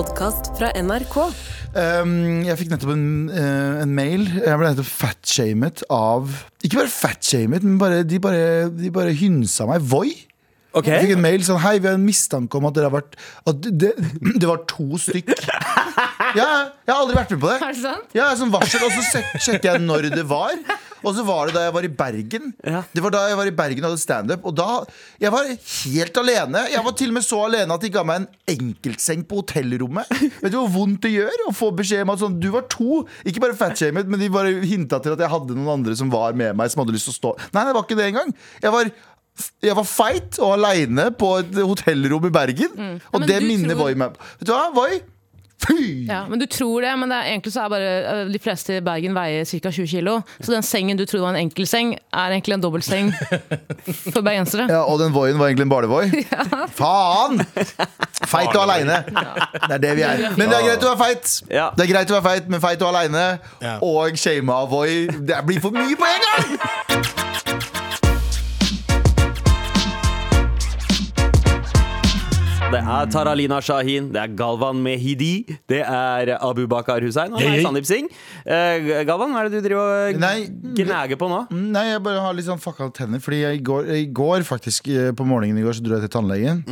podkast fra NRK. Um, jeg fikk nettopp en, uh, en mail. Jeg ble nettopp fatshamet av Ikke bare fatshamet, men bare, de, bare, de bare hynsa meg. Voi. Okay. Jeg fikk en mail sånn Hei, vi har en mistanke om at dere har vært At det, det var to stykk. Ja, jeg har aldri vært med på det. Er det sant? Ja, sånn varsel, Og så sjekker jeg når det var. Og så var det da jeg var i Bergen. Ja. Det var da jeg var i Bergen og hadde standup. Og da Jeg var helt alene. Jeg var til og med så alene at de ga meg en enkeltseng på hotellrommet. Vet du hvor vondt det gjør å få beskjed om at sånn, du var to? Ikke bare fatshamet, men de bare hinta til at jeg hadde noen andre som var med meg, som hadde lyst til å stå. Nei, det var ikke det engang. Jeg var jeg var feit og aleine på et hotellrom i Bergen. Og men det minner tror- Voi meg. Vet du hva, Voi? Fy! Ja, men du tror det, men det er, egentlig så er bare øh, de fleste i Bergen veier ca. 20 kilo. Så den sengen du trodde var en enkeltseng, er egentlig en dobbeltseng for bergensere. Ja, og den voien var egentlig en barnevoi. Faen! Feit og aleine. Det er det vi er. Men det er greit å være feit. Ja. Det er greit å være feit, men feit og aleine Ja. og shama voi Det blir for mye på en gang! Det er Taralina Shahin, det er Galvan Mehidi, det er Abu Bakar Hussein og meg. Sandeep Singh. Eh, Galvan, hva er det du driver og Nei. gnager på nå? Nei, jeg bare har litt sånn fucka tenner. Fordi jeg, i, går, I går faktisk eh, på morgenen i går så dro jeg til tannlegen.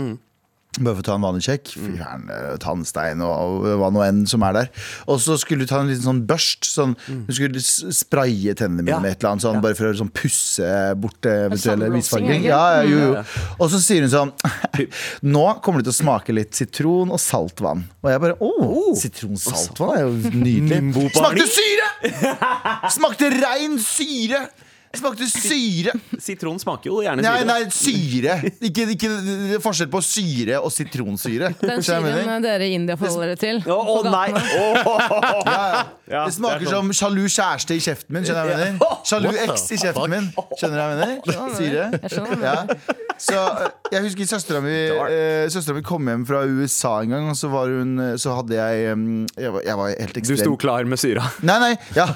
Bare for å ta en vanlig sjekk. Fy eh, Tannstein og, og hva nå enn som er der. Og så skulle du ta en liten sånn børst. Sånn, Du skulle spraye tennene mine Ja. med et eller annet sånn, bare for å sånn, pusse bort eh, eventuelle sandblåsing, Ja, ja, jo, jo. Og så sier hun sånn Nå kommer det til å smake litt sitron og saltvann. Og jeg bare Å, sitronsaltvann er jo nydelig. Smakte syre! Smakte rein syre! Smakte syre. Sitron smaker jo gjerne syre. nei, nei syre. Ikke, ikke det er forskjell på syre og sitronsyre. Den syren dere i India forholder dere til. Å oh, oh, nei! Oh, Åh. Ja, ja. Ja, det smaker det sånn. som sjalu kjæreste i kjeften min. Skjønner du hva jeg mener? Sjalu eks i kjeften min. Skjønner du hva jeg mener? Syre. Jeg. Ja. Så eh, jeg husker søstera mi, eh, søstera mi kom hjem fra USA en gang, og så var hun eh, Så hadde jeg eh, Jeg var, jeg var helt Du sto klar med syra. Nei, nei. Ja.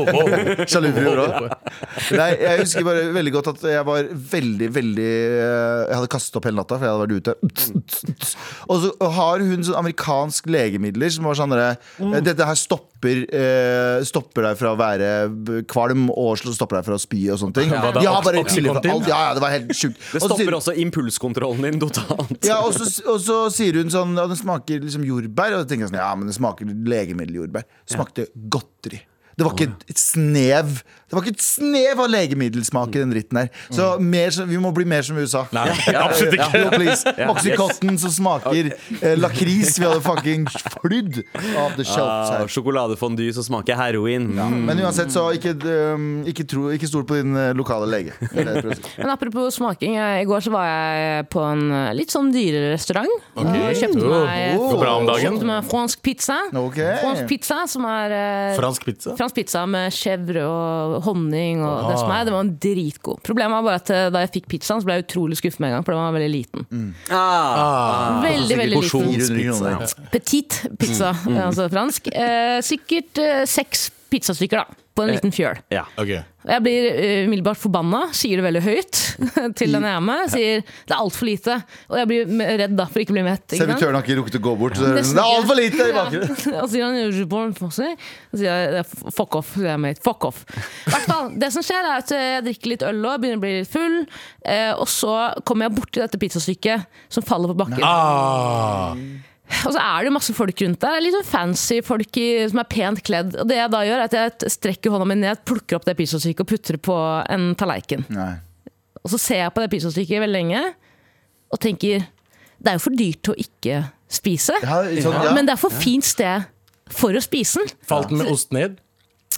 Sjalu frue òg. Nei, jeg husker bare veldig godt at jeg var veldig, veldig eh, Jeg hadde kastet opp hele natta, for jeg hadde vært ute. Og så har hun sånn amerikansk legemidler som var sånn derre Dette her stopper eh, Stopper deg fra å være kvalm og stopper deg fra å spy og sånne ting. Ja, da? De har bare alt. Ja, ja, det var helt sjukt. Det stopper også impulskontrollen din totalt. ja, og så, og så sier hun sånn Og den smaker liksom jordbær Og så tenker jeg sånn, ja, men det smaker legemiddeljordbær Smakte godteri det var ikke et snev Det var ikke et snev av legemiddelsmak i den dritten her Så mer, som- vi må bli mer som USA Nei, absolutt ja, ikke. no, please. Oxycontin som smaker eh, lakris Vi hadde fucking flydd Av the shelves Ah, her Sjokoladefondy som smaker heroin. Mm. Men uansett så ikke, um, ikke, tro, ikke stol på din eh, lokale lege Det er det jeg prøver å si. Men apropos smaking, eh, i går så var jeg på en eh, litt sånn dyrere restaurant. Og kjøpte meg, Oh. Går bra om dagen. kjøpte meg fransk pizza. Ok. Fransk pizza som er eh, Fransk pizza? fransk pizza med chèvre og honning og det Ah. som er. Det var dritgod. Problemet var bare at eh, da jeg fikk pizzaen, så ble jeg utrolig skuffet med en gang, for den var veldig liten. Ah, Veldig, veldig liten. 400 Petit pizza, altså fransk. Eh, sikkert eh, seks pizzastykker, da. På en liten fjøl. Ja. Okay. Jeg blir eh, umiddelbart forbanna, sier det veldig høyt til den jeg er med. Sier det er altfor lite. Og jeg blir redd da for ikke å bli mett. Servitøren har ikke rukket å gå bort så er det Nesten sånn, er altfor alt for lite i Ja. Og så sier han fuck off. sier jeg med, fuck off. I hvert fall, det som skjer er at jeg drikker litt øl og begynner å bli litt full. Eh, og så kommer jeg borti dette pizzastykket som faller på bakken. Ah, Og så er det jo masse folk rundt der. Litt sånn fancy folk i, som er pent kledd. Og det jeg da gjør, er at jeg strekker hånda mi ned, plukker opp det pizzastykket og putter det på en tallerken. Nei Og så ser jeg på det pizzastykket veldig lenge og tenker det er jo for dyrt til å ikke spise. ja, sånn, ja. Men det er for fint sted for å spise den. Falt den med ost ned?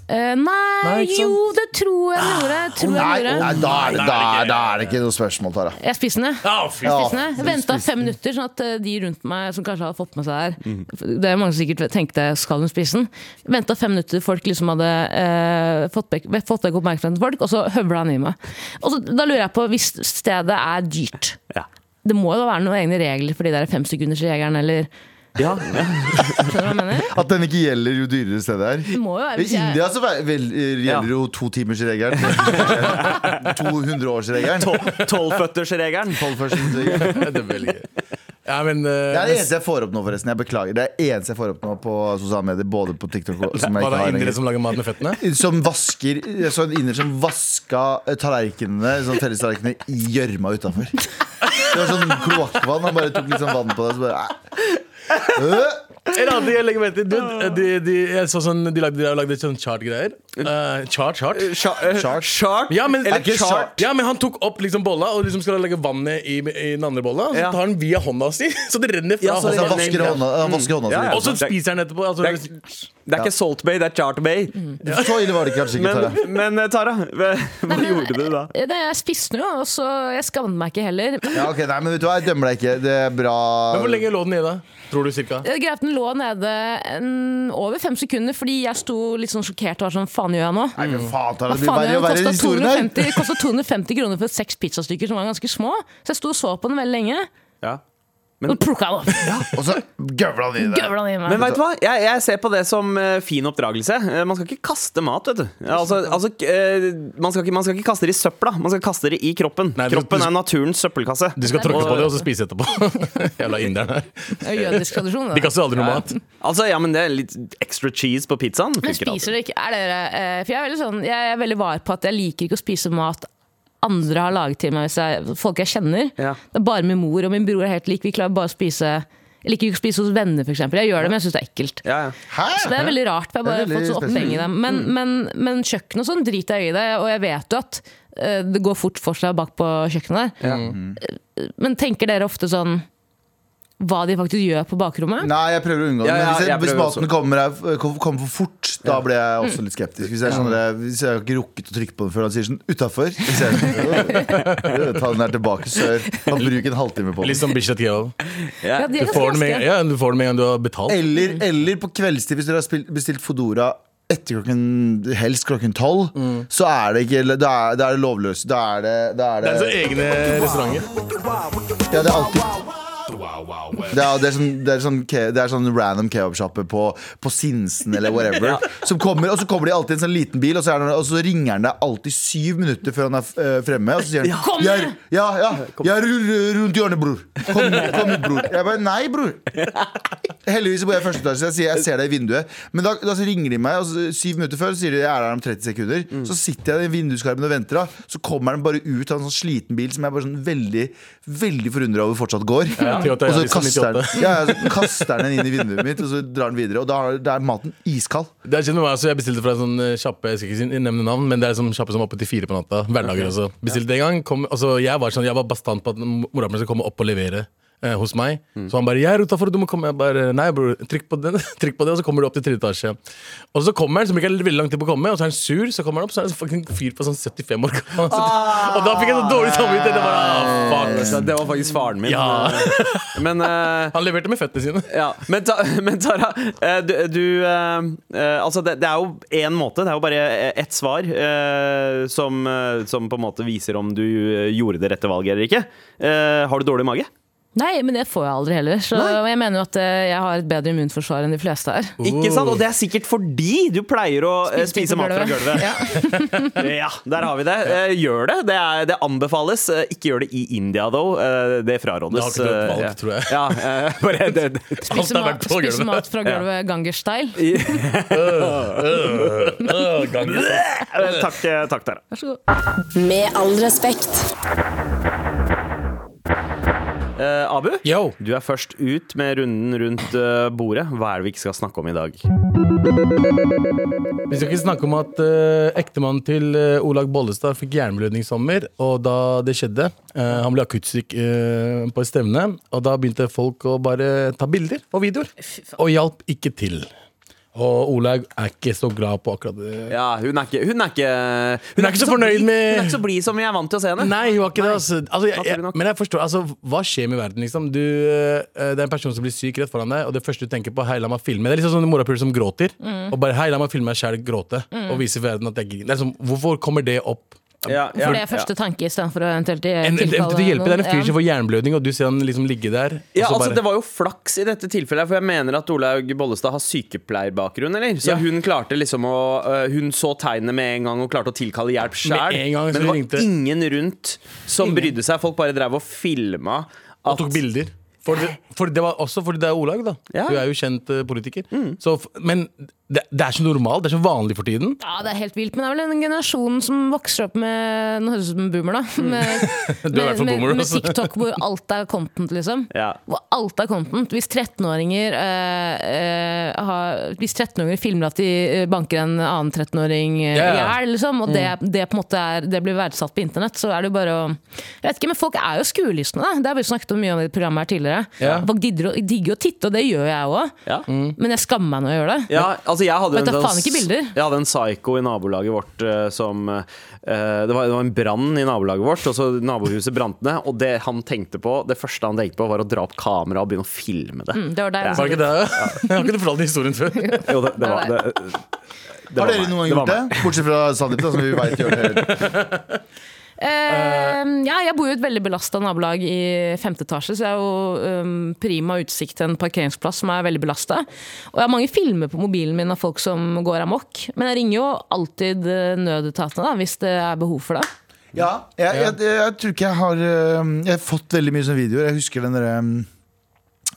Eh, nei, Nei, jo, det tror jeg den gjorde. Tror Nei, jeg, gjorde. nei, da, er det, da, er- da er det ikke noe spørsmål, Tara. jeg spiser den, jeg. Ja, Ja. Jeg. Jeg venta fem minutter, sånn at eh, de rundt meg som kanskje hadde fått med seg her mm. Det er mange som sikkert tenkte skal hun spise den. Venta fem minutter, folk liksom hadde uh, fått vekk oppmerksomheten til folk, og så høvla han i meg. Og så, da lurer jeg på, hvis stedet er dyrt Ja. Det må jo være noen egne regler for de der femsekundersjegerne, eller Ja, mener? At den ikke gjelder jo dyrere stedet er. Må jo være I jeg- India så vel, vel, gjelder jo totimersregelen. 200-årsregelen. Tolvføttersregelen. Tolvførselsregelen. det er veldig gøy. Ja, men uh, Det er det eneste jeg får opp nå, forresten. Jeg beklager. Det er det eneste jeg får opp nå på sosiale medier, både på TikTok og som jeg Var ikke det har indere som lager mat med føttene? Som vasker Jeg så en inder som vaska eh, tallerkenene Sånn fellestallerkenene i gjørma utafor. Det var sånn kloakkvann. Han bare tok litt sånn vann på det. Så bare. En annen ting jeg legger merke til De, de, de, Jeg så sånn, de lagde, de lagde sånn chart-greier. Eh, chart, chart. Shark? Shark. Shark? Ja men, Eller ikke chart? ja, men han tok opp liksom bolla og liksom skal legge vannet i, i den andre bolla. Så Ja. tar han via hånda si, så det renner fra Ja, så hånda. han vasker hånda, han vasker hånda Ja, ja. si. Og så spiser han etterpå. Altså, Det er, det er ikke Salt Bay, det er Chart Bay. Så ille var det kanskje ikke. Tara. Men, men eh, Tara, hva, hva gjorde du da? Det, jeg spiste noe, jo, og så jeg skammet meg ikke heller. Ja, ok, nei, men vet du hva, jeg dømmer deg ikke. Det er bra. men hvor lenge lå den nede? Tror du cirka? Greit den lå nede en, over fem sekunder, fordi jeg sto litt sånn sjokkert og var sånn faen gjør jeg nå? Nei, men faen, tar Hva det blir faen, verre og kostet 250, 250 kroner for seks pizzastykker som var ganske små. Så jeg sto og så på den veldig lenge. Ja. Og plukka den opp. Og så gøvla han i det. I meg. Men vet du hva? Jeg, jeg ser på det som eh, fin oppdragelse. Eh, man skal ikke kaste mat, vet du. Altså, altså, eh, man, skal ikke, man skal ikke kaste det i søpla, man skal kaste det i kroppen. Nei, kroppen du- er naturens søppelkasse. Du skal tråkke på det og så spise etterpå. Jævla inderen her. Er jødisk tradisjon. De kaster aldri noe mat. Altså, ja, men det er litt extra cheese på pizzaen. Men spiser dere ikke er dere, For jeg er, veldig sånn, jeg er veldig var på at jeg liker ikke å spise mat andre har laget til meg, hvis jeg, folk jeg kjenner. Ja. Det er bare min mor og min bror er helt lik. Vi klarer bare å spise Jeg liker ikke å spise hos venner, f.eks. Jeg gjør det, men jeg syns det er ekkelt. Ja, ja. Så det er veldig rart. for Jeg bare har fått så oppheng i det. Men, men, men kjøkken og sånn driter jeg i det, og jeg vet jo at eh, det går fort for seg bak på kjøkkenet der. Eh, Men tenker dere ofte sånn hva de faktisk gjør på bakrommet? Nei, jeg prøver å unngå det. Ja, ja, hvis, jeg, jeg hvis maten kommer, kommer for fort, da blir jeg også litt skeptisk. Hvis jeg, sånn, hvis jeg har ikke rukket å trykke på den før han sier sånn utafor Ta den her tilbake sør. Og bruk en halvtime på den. Litt som Bislett. Ja. Ja, Du får den med, ja, du får den med en gang du har betalt. Eller, eller på kveldstid, hvis dere har bestilt Fodora etter klokken helst klokken tolv, så er det ikke Da er, da er det lovløst. Da er det, da er Det det, er så egne restauranter. ja, det er alltid det er, det, er sånn, det, er sånn, det er sånn random kebabsjappe på, på Sinsen eller whatever. Som kommer, og så kommer de alltid i en sånn liten bil, og så, er det, og så ringer han deg alltid syv minutter før han er eh, fremme. Og så sier han Kom jeg ja, ja, jeg er rundt hjørnet, bror. Kom, kom ut, bror. Jeg bare nei, bror. Heldigvis bor jeg i første etasje, så jeg sier jeg ser deg i vinduet. Men da, da så ringer de meg, og så, syv minutter før så sier de jeg er der om 30 sekunder. Så sitter jeg i vinduskarmen og venter, da. Så kommer han bare ut av en sånn sliten bil som jeg er bare sånn veldig Veldig forundra over fortsatt går. Ja, Og så kaster han, 98. ja, så kaster den inn i vinduet mitt, og så drar den videre. Og da er, da er maten iskald. Det er ikke noe, altså Jeg bestilte fra en sånn kjappe jeg skal ikke si- nevne navn, men det er sånn kjappe som er oppe til fire på natta. Hverdager også. Bestilte en gang. Kom, altså, jeg var sånn, jeg var bastant på at mora mi skulle komme opp og levere. Eh, hos meg. Så han bare 'Jeg er utafor, du må komme'. Jeg bare 'Nei, bror, trykk på, den, trykk på det', og så kommer du opp til tredje etasje. Og så kommer han, som ikke er veldig lang tid på å komme, og så er han sur. Så kommer han opp, så er det en fyr på sånn 75 år gammel. Og da fikk jeg så dårlig samvittighet. Det ah, Det var faktisk faren min. Ja. Men uh, Han leverte med føttene sine. Ja, men, ta, men Tara, eh, du, du uh, uh, Altså, det, det er jo én måte. Det er jo bare ett svar som, som på en måte viser om du gjorde det rette valget eller ikke. Har du dårlig mage? Nei, men det får jeg aldri heller. Så jeg mener jo at eh, jeg har et bedre immunforsvar enn de fleste her. Ikke sant? Og det er sikkert fordi du pleier å eh, Spise spise mat fra gulvet. Ja. Ja, der har vi det. Eh, Gjør det. Det, er, det anbefales. Ikke gjør det i India, though. Det frarådes. Det har ikke du et valg, Eh, tror jeg. Ja, bare det, det. Spise, mat, spise mat fra gulvet Ganger-style. Øh, gang. Eh, Takk, eh, takk Tara. Vær så god. Med all respekt. Eh, Abu, Yo. du er først ut med runden rundt eh, bordet. Hva er det vi ikke skal snakke om i dag? Vi skal ikke snakke om at uh, ektemannen til uh, Olag Bollestad fikk hjerneblødning i sommer. Og da det skjedde eh, Han ble akuttsyk eh, på et stevne. Og da begynte folk å bare ta bilder og videoer. Og hjalp ikke til. Og Olaug er ikke så glad på akkurat det. Ja, hun er ikke Hun er ikke, Hun er ikke så fornøyd med- Hun er ikke så blid som jeg er vant til å se henne. Nei, hun er ikke det. Altså. Altså, jeg, jeg, men jeg forstår, altså, hva skjer med verden? Liksom? Du, eh, det er en person som blir syk rett foran deg, og det første du tenker på, hei, la meg filme. Det er liksom sånn morapuler som gråter. Mm. Og bare hei, la meg filme meg sjæl gråte. Og vise verden at jeg griner. Det er liksom, hvorfor kommer det opp? Ja, ja, For det er første tanke istedenfor å eventuelt En, en, en, tilkalle det hjelper, det er en fyr som får hjerneblødning, og du ser han liksom ligge der. Ja, altså bare- Det var jo flaks i dette tilfellet, for jeg mener at Olaug Bollestad har sykepleierbakgrunn. eller? Så Ja. hun klarte liksom å øh, Hun så tegnet med en gang og klarte å tilkalle hjelp så Men det var ringte- ingen rundt som Ingen. brydde seg. Folk bare drev og filma og tok bilder. For det, for det var også fordi det er Olaug, da. Ja. Du er jo kjent politiker. politiker. Så, men det, det er så normalt, det er så vanlig for tiden. Ja, det er helt vilt, men det er vel en generasjon som vokser opp med Nå høres det ut som en boomer, da. Med, Du er hvert med, boomer, med altså. TikTok hvor alt er content, liksom. Ja. Hvor alt er content. Hvis 13-åringer øh, øh, Hvis 13-åringer filmer at de eh, banker en annen 13-åring eh, i Ja, ja. hjel, liksom, og det, det på en måte er, det blir verdsatt på internett, så er det jo bare å Jeg vet ikke, men folk er jo skuelystne, da. Det har vi snakket om mye om i programmet her tidligere. Ja. Folk digger, digger å titte, og det gjør jeg òg. Ja. Men jeg skammer meg når jeg gjør det. Ja, altså jeg hadde en, faen ikke bilder. Jeg hadde en psycho i nabolaget vårt eh, som eh, det, var, det var en brann i nabolaget vårt, og så nabohuset brant ned. Og det han tenkte på, det første han tenkte på, var å dra opp kamera og begynne å filme det. Mm, Det var der Ja. Var det ikke det? Jeg har ikke du fortalt den historien før? Jo, det, det var det, det Har dere noen gang gjort det? Bortsett fra Sandeep, som vi vet gjør det. Eh, ja, jeg bor jo i et veldig belasta nabolag i femte etasje, så jeg har jo um, prima utsikt til en parkeringsplass som er veldig belasta. Og jeg har mange filmer på mobilen min av folk som går amok. Men jeg ringer jo alltid eh, nødetatene da, hvis det er behov for det. Ja, jeg, jeg, jeg, jeg tror ikke jeg har øh, Jeg har fått veldig mye sånne videoer. Jeg husker den derre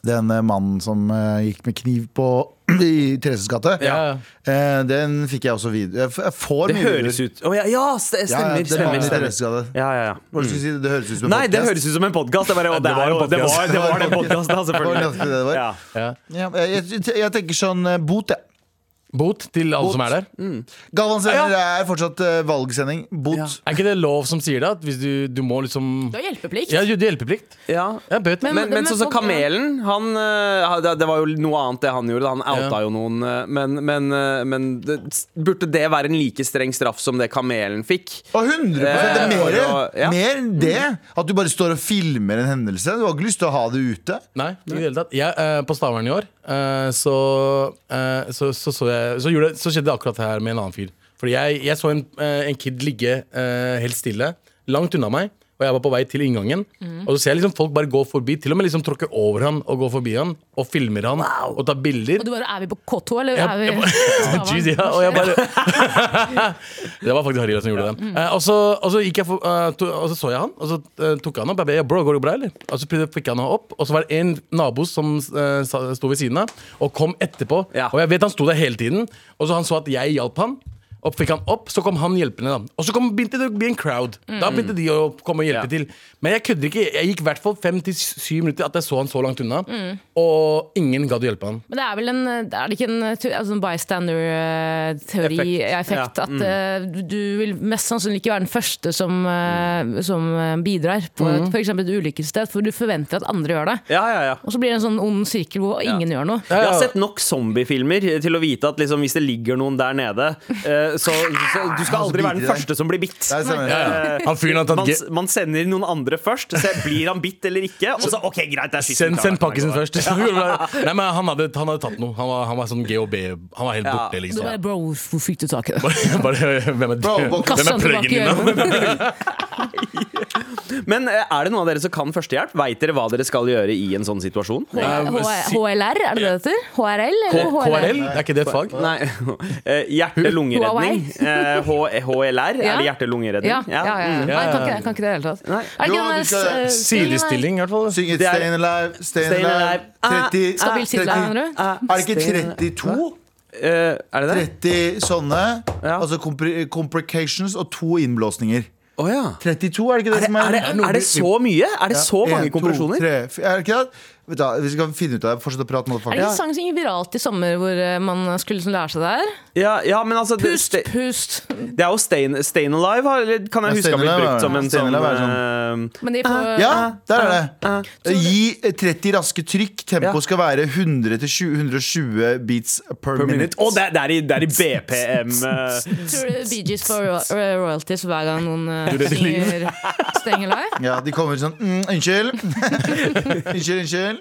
den øh, mannen som gikk med kniv på i Thereses gate. Ja. Eh, den fikk jeg også video. Jeg, får Det mye høres ut oh, ja, ja, st- Ja, ja, stemmer. det er stemmer, stemmer. Ja, ja, ja. Du si? Det høres ut som en Nei, det podcast. høres ut som en podkast. Det, var- det, Det var en jo- det, podcast. var, det var den podkasten, Det var selvfølgelig. det det var. Ja. Ja. Ja, jeg, jeg, jeg tenker sånn øh, bot, jeg. Bot til alle Bot. som er der. Galvan sender er fortsatt uh, valgsending. Bot. Ja. Er ikke det lov som sier det? At hvis du, du må liksom Du har hjelpeplikt. Ja, du har hjelpeplikt. Ja. Ja, bøt. Men- Men, men men sånn som så Kamelen han, eh, det, det var jo noe annet det han gjorde. Han outa Ja. jo noen. eh, Men, men, men det, burde det være en like streng straff som det Kamelen fikk? Og 100 det er Eh, mer, å- ja. mer enn det. At du bare står og filmer en hendelse. Du har ikke lyst til å ha det ute. Nei, i det hele tatt. Jeg, uh, på Stavern i år uh, så, så, så, så, jeg, så, gjorde, så skjedde det akkurat her med en annen fyr. Fordi jeg, jeg så en, eh, en kid ligge eh, helt stille, langt unna meg. Og jeg var på vei til inngangen. Og så ser jeg liksom folk bare gå forbi. Til og med liksom tråkke over han og gå forbi han og filmer han og tar bilder. Og du bare Er vi på K2, eller Jeg- er vi jeg- Jeez, ja, og jeg bare Det var faktisk Harira som gjorde det. Eh, og, så, og, så gikk jeg for, uh, to, og så så jeg han, og så uh, tok han opp. Jeg bare, ja, bro, går det bra, eller? Og så fikk han han opp, og så var det en nabo som uh, sto ved siden av, og kom etterpå. Ja. Og jeg vet han sto der hele tiden, og så han så at jeg hjalp han. Og fikk han opp, så kom han hjelpende. da Og så kom, begynte det å bli en crowd. Da begynte de å komme og hjelpe Ja. til. Men jeg kødder ikke. Jeg gikk i hvert fall fem til syv minutter at jeg så han så langt unna, og ingen gadd å hjelpe han. Men det er vel en Er det ikke en altså en bystander-teori, Effekt. effekt, Ja. at eh, du- du vil mest sannsynlig ikke være den første som, uh, som eh, bidrar på et, f.eks. et ulykkessted, for du forventer at andre gjør det. Ja, ja, ja. Og så blir det en sånn ond sirkel hvor ingen gjør noe. Jeg har sett nok zombiefilmer til å vite at liksom, hvis det ligger noen der nede, eh, så, så du skal aldri være den første som blir bitt. Tatt Man, man sender noen andre først. Så blir han bitt eller ikke? Og så OK, greit, det er siste Send, pakken send pakkisen først. Nei, men han hadde, han hadde tatt noe. Han var, han var sånn GHB. Han var helt Ja. borte, Du liksom. bare, Bro, hvor fikk du tak i det? Hvem er, hvem er pluggen din, da? Men eh, er det noen av dere som kan førstehjelp? Veit dere hva dere skal gjøre i en sånn situasjon? H- HLR, er det det det heter? HRL? Eller KRL? Er ikke det et fag? Nei. eh, Hjerte-lungeredning. Eh, H- HLR, er det hjerte-lungeredning? Ja, ja, ja. ja. Mm. Nei, kan ikke, jeg kan ikke det i det hele tatt. Er det Jo, ikke du skal- der, eh, Sidestilling, i hvert fall. Syng et Det er- Stayin' Alive, Stayin' Stayin' Alive. Alive. 30, Stabilt sitteleie, 30 mener du? Er det ikke 32? Eh, er det det? 30 sånne, Ja. altså compre- complications og to innblåsninger. Å ja. 32, er det ikke det, Er det, som er er, det, er det så mye? Er det så mange kompresjoner? tre, f- er det ikke det? Vet du, vi skal finne ut av det. Fortsett å prate. Er det ikke en sang som gikk viralt i sommer, hvor eh, man skulle liksom lære seg det her? Ja, ja, men altså Pust, det, pust. det er jo Stayin' Stayin' Alive, eller kan jeg Ja, huske har blitt brukt som en sånn er eh, Men de får Ja, der er det. ah. Gi 30 raske trykk. Tempo Ja. skal være 100-120 beats per, per minute. Å, det, er- det, i, det er i BPM. eh. Bee Gees får ro- ro- royalties hver gang noen uh, Staying Alive? Ja, de kommer sånn mm, Unnskyld. unnskyld, unnskyld.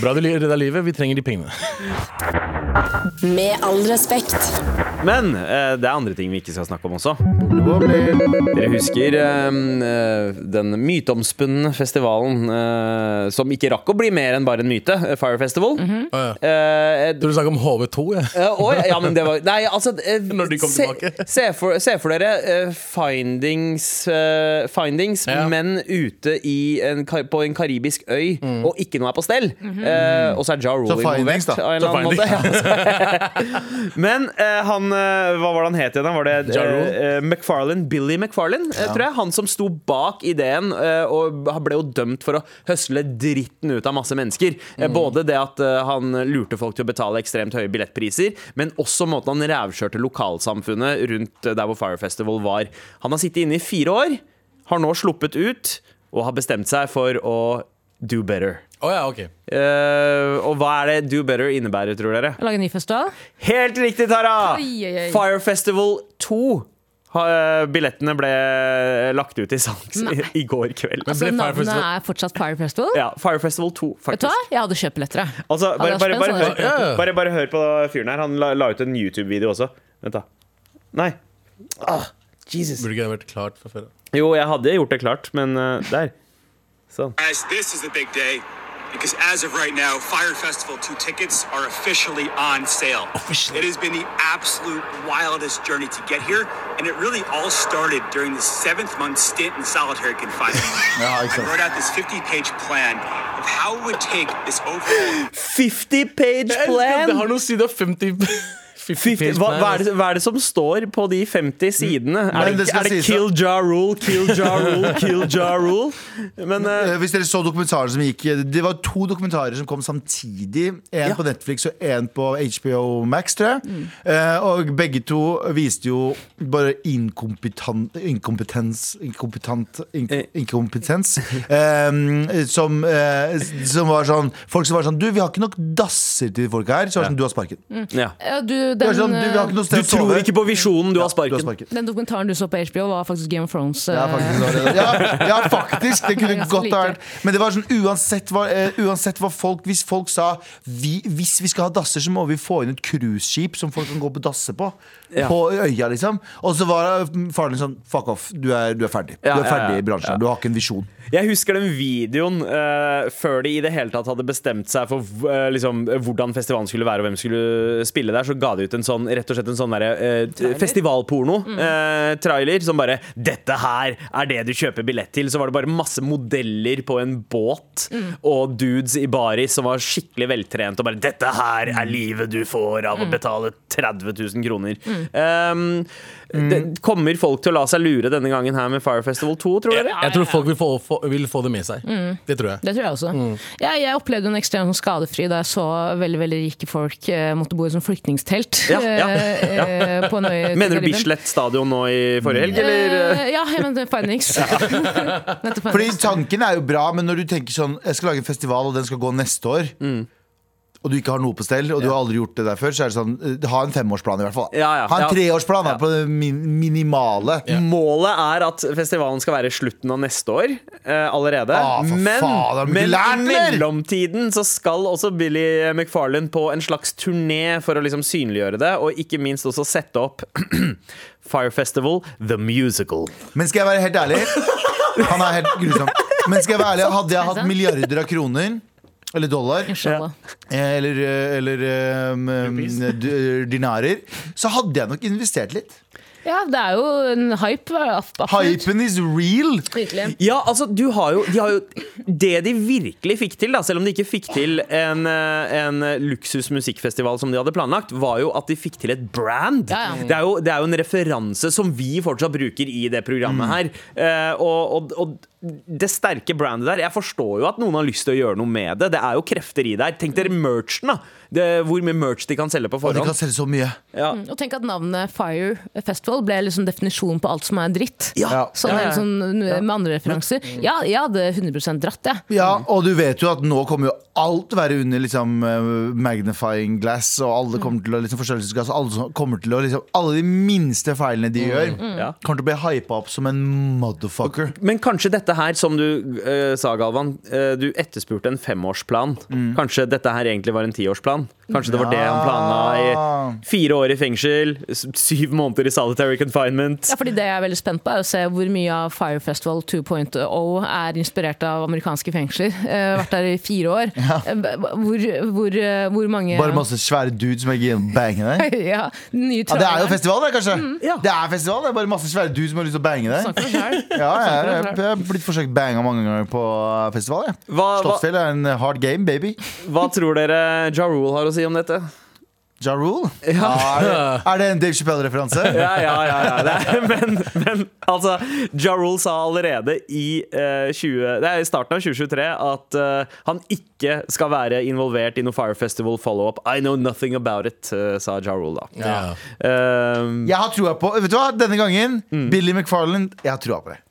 Bra du redda livet. Vi trenger de pengene. Med all respekt. Men eh, det er andre ting vi ikke skal snakke om også. Dere husker eh, eh, den myteomspunne festivalen eh, som ikke rakk å bli mer enn bare en myte, eh, Fire Festival. Å, ja. Eh, Tror du snakker om HV2? Ja. Eh, ja, men det var Nei, altså eh, Når de kom se, tilbake. se, for, se for dere eh, findings, eh, findings Ja. men ute i en, på en karibisk øy, og ikke noe er på stell. Eh, og så er Ja Rule involvert. av en eller annen måte. men uh, han eh, Hva var det han het igjen? Var det Ja eh, McFarlane, Billy McFarlane, eh, tror jeg. Han som sto bak ideen, og ble jo dømt for å høsle dritten ut av masse mennesker. Eh, Både det at han lurte folk til å betale ekstremt høye billettpriser, men også måten han rævkjørte lokalsamfunnet rundt der hvor Fire Festival var. Han har sittet inne i fire år, har nå sluppet ut, og har bestemt seg for å do better. Å ja, okay. uh, og hva er det do better innebærer, tror dere? Lage en ny festival? Helt riktig, Tara! Oi, oi, oi. Fire Festival 2. Billettene ble lagt ut i salgs i, i går kveld. Altså, navnet Festival er fortsatt Fire Festival? Ja, Fire Festival 2, Vet du hva? Jeg hadde kjøpt billetter. Altså, bare, bare, bare, hør, Ja, ja. bare, bare hør på fyren her. Han la, la ut en YouTube-video også. Vent, da. Nei. Ah, Jesus. Burde ikke det vært klart fra før? Jo, jeg hadde gjort det klart, men uh, der. Sånn. Guys, this is a big day because as of right now, Fire Festival 2 tickets are officially on sale. Officially. It has been the absolute wildest journey to get here, and it really all started during the seventh month stint in solitary confinement. Ja, I ikke sant. wrote out this 50 page plan of how it would take this overall 50 page Det plan! har noe side av 50 50 50, page hva, hva, er det, hva er det som står på de 50 sidene? Er det, det er det kill ja rule, kill ja rule, kill ja rule? Men Eh, Hvis dere så dokumentaren som gikk Det var to dokumentarer som kom samtidig. En Ja. på Netflix og en på HBO Max, tror jeg. Eh, og begge to viste jo bare inkompetent Inkompetens Inkompetent ink-. Inkompetens. eh, som, som var sånn Folk som var sånn Du, vi har ikke nok dasser til folk her. Så var det sånn, du har sparken. ja. Ja, du, den, sånn, du, har ikke noe Du sted å tror sove. ikke på visjonen, du har Du har sparken. den dokumentaren du så på HBO, var faktisk Game of Thrones. Ja, eh, faktisk, det ja, ja, faktisk. Det kunne godt ha vært. Men det var sånn uansett hva, eh, uansett hva folk Hvis folk sa vi, Hvis vi skal ha dasser, så må vi få inn et cruiseskip som folk kan gå på dasser på. Ja. På øya, liksom. Og så var faren din sånn Fuck off, du er, du er ferdig. Ja, du er ja, ferdig ja, i bransjen. ja. Du har ikke en visjon. Jeg husker den videoen uh, før de i det hele tatt hadde bestemt seg for uh, liksom, hvordan festivalen skulle være og hvem skulle spille der. Så ga de ut en sånn, rett og slett en sånn der, eh, festivalporno-trailer som bare 'Dette her er det du kjøper billett til'. Så var det bare masse modeller på en båt og dudes i baris som var skikkelig veltrent og bare 'Dette her er livet du får av å betale 30 000 kroner'. Um, det, kommer folk til å la seg lure denne gangen her med Fire Festival 2, tror dere? Jeg tror folk vil få, få, vil få det med seg. Det tror jeg. Det tror jeg også. Mm. Jeg, jeg opplevde en ekstremt sånn skadefri da jeg så veldig veldig rike folk eh, måtte bo i sånn flyktningtelt. Ja, ja, eh, eh, Mener du. Bislett stadion nå i forrige helg, eller? Eh, ja, jeg mente Findings. Fordi tanken er jo bra, men når du tenker sånn Jeg skal lage en festival, og den skal gå neste år. Mm. Og du ikke har noe på stell, og du har aldri gjort det der før, så er det sånn eh, Ha en femårsplan, i hvert fall. Ja, ja. Ha en Ja. treårsplan da, Ja. på det min minimale. Målet er at festivalen skal være slutten av neste år eh, allerede. Ah, men faen, men lært, i mellomtiden så skal også Billy McFarlane på en slags turné for å liksom synliggjøre det, og ikke minst også sette opp Fire Festival The Musical. Men skal jeg være helt ærlig Han er helt grusom. Men skal jeg være ærlig, hadde jeg hatt milliarder av kroner eller dollar, Inshallah. eh, eller, eh, eller um, um, dinarer, så hadde jeg nok investert litt. Ja, det er jo en hype. Absolutt. Hypen is real! Virkelig. Ja, altså, du har jo, de har jo Det de virkelig fikk til, da, selv om de ikke fikk til en, eh, en luksus musikkfestival som de hadde planlagt, var jo at de fikk til et brand. Ja, ja. Det, er jo, det er jo en referanse som vi fortsatt bruker i det programmet her. Mm. og, og, og det sterke brandet der Jeg forstår jo at noen har lyst til å gjøre noe med det. Det er jo krefter i der. Tenk dere merchen, da. Det, hvor mye merch de kan selge på forhånd. Og de kan selge så mye. Ja. Og tenk at navnet Fire Festival ble liksom definisjonen på alt som er dritt. Ja. Sånn, Ja, ja. sånn, med andre referanser. Ja, jeg hadde 100 dratt, jeg. Ja, og du vet jo at nå kommer jo alt være under liksom eh, magnifying glass, og alle kommer til å liksom forstørrelsesglass. Alle, kommer til å liksom Alle de minste feilene de gjør, Ja. kommer til å bli hypa opp som en motherfucker. Men kanskje dette her, som du uh, sa, Galvan, uh, du etterspurte en femårsplan. Kanskje dette her egentlig var en tiårsplan. England Kanskje det var det han planla i fire år i fengsel, syv måneder i solitary confinement. Ja, fordi Det jeg er veldig spent på, er å se hvor mye av Fire Festival 2.0 er inspirert av amerikanske fengsler. Uh, vært der i fire år. Ja. Hvor, hvor, eh, hvor mange Bare masse svære dudes som igjen bange deg? ja, nye Ja, det er jo festival, det, kanskje. Ja. Det er festival, det er bare masse svære dudes som har lyst til å bange. For deg. Ja, jeg, jeg, jeg har blitt forsøkt banga mange ganger på festival. Slottsfjell er en hard game, baby. hva tror dere Ja Rule har å si om dette? Ja Rule? Ja, er, det, er det en Dave Chappelle-referanse? Ja, ja, ja, ja. Det er, men, men altså Ja Rule sa allerede i, uh, 20, det er i starten av 2023 at uh, han ikke skal være involvert i noe Fire Festival follow-up. I know nothing about it, uh, sa Ja Rule da. Ja. Eh, Jeg har trua på Vet du hva, denne gangen Billy McFarland, jeg har trua på det.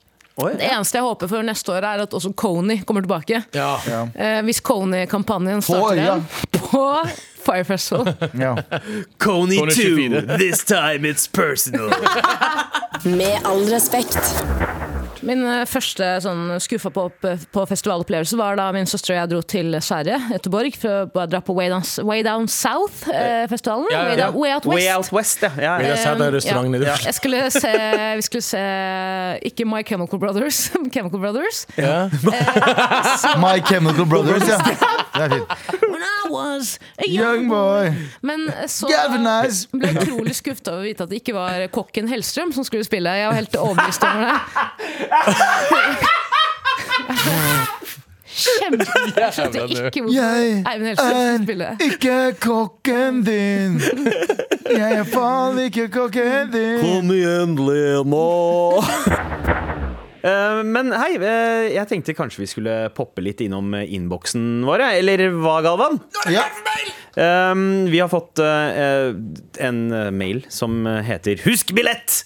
Det eneste jeg håper for neste år, er at også Coney kommer tilbake. Ja. Eh, hvis Coney-kampanjen starter igjen på Fire Festival. Ja. Coney Coney 2, 24. this time it's personal. Med all respekt. Min eh, første sånn skuffa på, på festivalopplevelse var da min søster og jeg dro til Sverige, Göteborg, for å dra på Way Down, Way Down South-festivalen. Ja, ja, way, ja. Way, Way Out West. Way Out West, ja. ja, ja. sa er restaurant i Oslo. Jeg skulle se, vi skulle se ikke My Chemical Brothers, Chemical Brothers. Ja. My Chemical Brothers, ja. Det er fint. When I was a Young boy. Men så Galvanize. ble jeg utrolig skuffa over å vite at det ikke var kokken Hellstrøm som skulle spille. Jeg var helt overbevist over det. Kjempe... Jeg skjønte ikke hvorfor Jeg Eivind Hellstrøm skulle spille. er ikke kokken din. Jeg er faen ikke kokken din. Kom igjen, Lena. Eh, Men hei, eh, jeg tenkte kanskje vi skulle poppe litt innom eh, innboksen vår, eller hva, Galvan? Ja. Um, vi har fått eh, en mail som heter 'Husk billett!'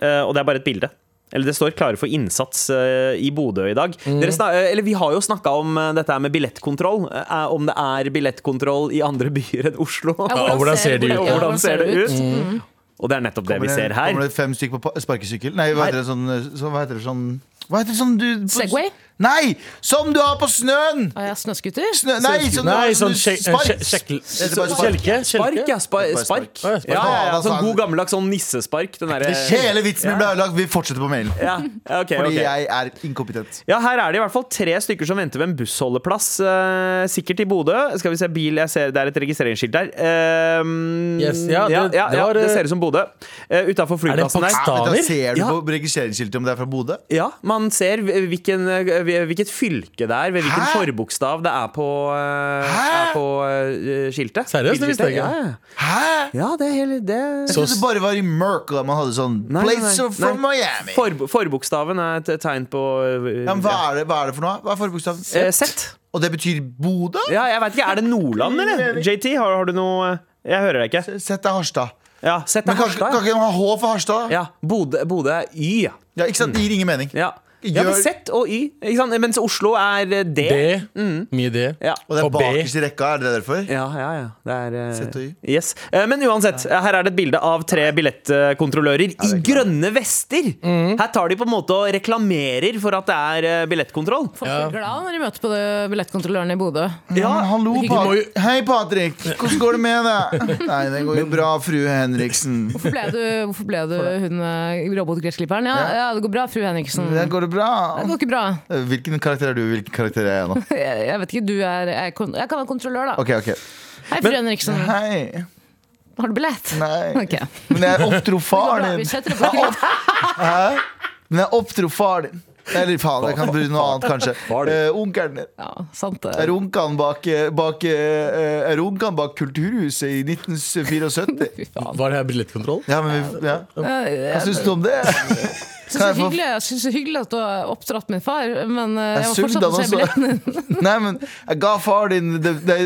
Eh, og det er bare et bilde. Eller det står 'Klare for innsats' eh, i Bodø i dag. Dere eh, eller Vi har jo snakka om eh, dette med billettkontroll. om det er billettkontroll i andre byer enn Oslo. Ja, hvordan ser de ut, Ja, da? Hvordan ser det ut? Og det er nettopp det vi ser her. Kommer det fem stykker på sparkesykkel? Nei, hva heter det sånn, så, hva heter det sånn Hva heter det sånn du på- Segway? Nei! Som du har på snøen! Ah, ja, snøskuter? Snø, nei, sånn, Nei, sånn? Kjelke? Spark, ja. Spa spark. Ja. Ja, sånn god gammeldags sånn nissespark. Den der, Hele vitsen min ble ødelagt. Vi fortsetter på mailen. ja, okay, Fordi okay. jeg er inkompetent. Ja, her er det i hvert fall tre stykker som venter ved en bussholdeplass. Uh, sikkert i Bodø. Skal vi se bil, jeg ser Det er et registreringsskilt der. Uh, Yes, ja, ja, det- ja, det ja, var, det eh, ser ut som Bodø. Uh, Utafor Er det flyplassen der. Ser du på registreringsskiltet om det er fra Bodø? Ja, man ser hvilken, eh, hvilket fylke det er, ved hvilken Hæ? forbokstav det er på, eh, Hæ? er på uh, skiltet. Seriøst, det visste jeg ikke. Ja, ja. Hæ? ja det er hele det Jeg Så- trodde det bare var i Merkel at man hadde sånn Nei, nei, Place nei. of from Nei. Miami. For, Forbokstaven er et tegn på uh, Ja, men hva, er det, hva er det for noe? Hva er forbokstaven? Sett Z. Og det betyr Bodø? Ja, jeg vet ikke, Er det Nordland, eller? JT, har, har du noe Jeg hører deg ikke. Sett er Harstad. Ja, Men kan, Harstad. kan ikke man ha H for Harstad? Ja, Bodø, er Y. ja. Ja, ikke sant? Det gir ingen mening. Ja. Ja, men Gjør- Z og Y. Ikke sant? Mens Oslo er D. D. mm. Mye D. Ja. Og det er bakerst i rekka, er det derfor? Ja, ja, ja. Det er uh... Z og Y. Yes. Eh, Men uansett, eh, her er det et bilde av tre billettkontrollører i grønne vester. Her tar de på en måte og reklamerer for at det er eh, billettkontroll. Folk Ja. blir glad når de møter på det billettkontrolløren i Bodø. Ja, hallo. Pat Hei, Patrick. Hvordan går det med deg? Nei, det går jo bra, frue Henriksen. Hvorfor ble du, hvorfor ble du hun eh, robotgressklipperen? Ja, ja, det går bra, fru Henriksen. Det går det bra? Det går ikke bra. Hvilken karakter er du? Hvilken karakter er jeg nå? Jeg, jeg vet ikke, du er Jeg, jeg kan være kontrollør, da. Okay, okay. Hei, fru Henriksen. Hei. Har du billett? Nei. Okay. Men jeg oppdro Bra, far din. Men jeg oppdro far din. Eller faen, jeg kan bruke noe annet, kanskje. Eh, Onkelen din. Ja, sant det. Jeg runka bak, bak, eh, runka han bak Kulturhuset i 1974. Fy faen. Var det her billettkontroll? Ja, men vi, ja. Hva syns du om det? Syns det er hyggelig, jeg synes det er hyggelig at du har oppdratt min far, men eh, jeg Jeg må fortsatt han se billetten din. Nei, men jeg ga far din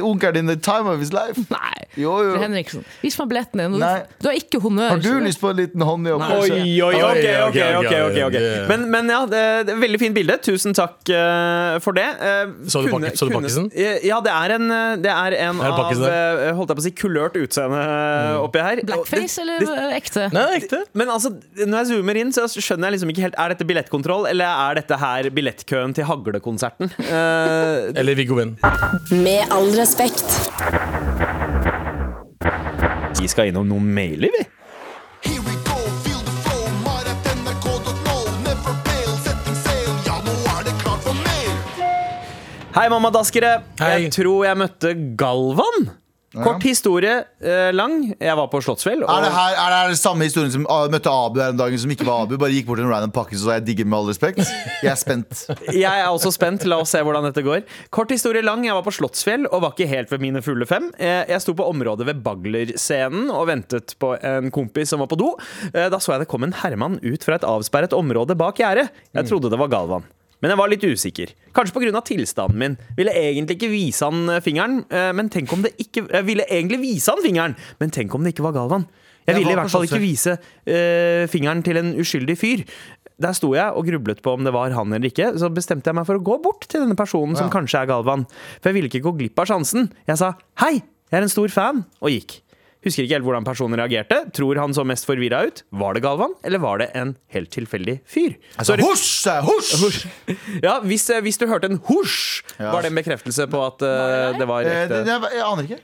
onkelen din the time of his life. Nei, Jo, jo. Henriksen. Vis meg billetten din. Nei. Du, du har ikke honnør. Har du lyst på en liten håndjobb? Oi, oi, Oi, ok, ok, ok, ok. okay. Men, men ja, det, er veldig fint bilde. Tusen takk eh, for det. Eh, Så du kunne- så du pakkisen? Ja, det er en, det er en Er det av Holdt jeg på å si kulørt utseende eh, oppi her. Blackface det- eller det- ekte? Nei, ekte. Men altså, når jeg zoomer inn, så skjønner jeg liksom ikke helt Er dette billettkontroll, eller er dette her billettkøen til Haglekonserten? Uh, Eller Viggo Venn. Med all respekt. vi skal innom noen mailer, vi. Hei, mammadaskere. Hei. Jeg tror jeg møtte Galvan. Kort historie eh, lang. Jeg var på Slottsfjell. Er det, her, er det her samme historien som ah, møtte Abu her en dag som ikke var Abu? Bare gikk bort til en random pakke og sa jeg digger med all respekt? Jeg er spent. jeg er også spent. La oss se hvordan dette går. Kort historie lang. Jeg var på Slottsfjell og var ikke helt ved mine fulle fem. Eh, Jeg sto på området ved Baglerscenen og ventet på en kompis som var på do. Eh, Da så jeg det kom en herremann ut fra et avsperret område bak gjerdet. Jeg trodde det var Galvan. Men jeg var litt usikker. Kanskje pga. tilstanden min. Ville egentlig ikke vise han eh, fingeren, eh, men tenk om det ikke Jeg ville egentlig vise han fingeren, men tenk om det ikke var Galvan. Jeg Jeg ville i hvert fall ikke vise uh, fingeren til en uskyldig fyr. Der sto jeg og grublet på om det var han eller ikke. Så bestemte jeg meg for å gå bort til denne personen som kanskje er Galvan. For jeg ville ikke gå glipp av sjansen. Jeg sa 'hei, jeg er en stor fan', og gikk. Husker ikke helt hvordan personen reagerte. Tror han så mest forvirra ut. Var det Galvan, eller var det en helt tilfeldig fyr? Altså, husj! Husj! Ja, hvis, eh, hvis du hørte en husj, var det en bekreftelse på at uh, det var Eh, det, ekte. jeg aner ikke.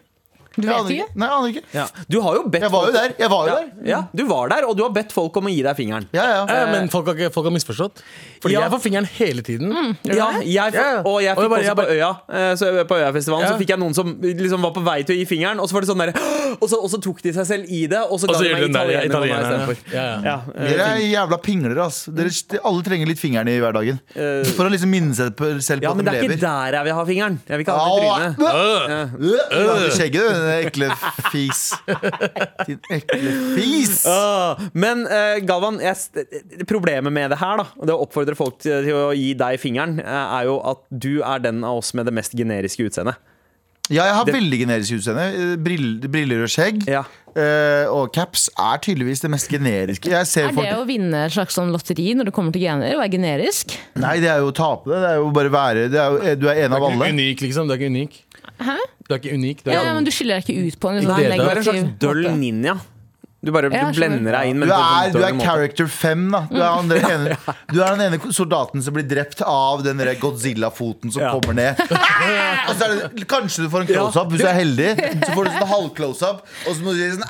Du vet ikke? Nei, jeg aner ikke. Ja. Du har jo bedt Jeg var jo folk- der. Jeg var jo ja, der. ja, du var der, og du har bedt folk om å gi deg fingeren. Ja, ja. Eh, men folk har, ikke- folk har misforstått. Fordi Ja. jeg får fingeren hele tiden. Ja, jeg, får- Ja. og jeg Og fikk bare- også jeg på bare- Øya eh, så På Øyafestivalen Ja. Så fikk jeg noen som liksom var på vei til å gi fingeren, og så var det sånn der og så, og så tok de seg selv i det, og så Og ga så de gjør meg den der italiener istedenfor. Ja, ja. Ja, eh, Dere er jævla pinglere, ass. Dere, alle trenger litt fingeren i hverdagen. For å liksom minne seg på, selv på ja, at men de det er ikke lever. der jeg vil ha fingeren. Jeg vil ikke ha den i trynet. Øh, øh, Skjegget, den ekle fis. Din ekle fis. Ah, Men eh, Galvan, jeg, problemet med det her, da og det å oppfordre folk til, til å gi deg fingeren, eh, er jo at du er den av oss med det mest generiske utseendet. Ja, jeg har Det- veldig generisk utseende. Briller, briller og skjegg. Ja. Eh, og caps er tydeligvis det mest generiske. Jeg ser Er folk det å vinne et slags sånn lotteri når det kommer til gener? Å være generisk? Nei, det er jo å tape det. Det er jo bare være det er jo, Du er en Du er ikke unik, liksom. Du er ikke unik. Hæ? Du er ikke unik. Du er, Ja, men du skiller deg ikke ut på en liksom, det er- Du er en slags døll ninja. Du bare du blender deg inn. men Du er, du er character 5, da. Du er, han der ene, du er den ene soldaten som blir drept av den Godzilla-foten som Ja. kommer ned. Og så er det, kanskje du får en close-up hvis du er heldig. Så får du sånn halv-close-up, og så må du si sånn!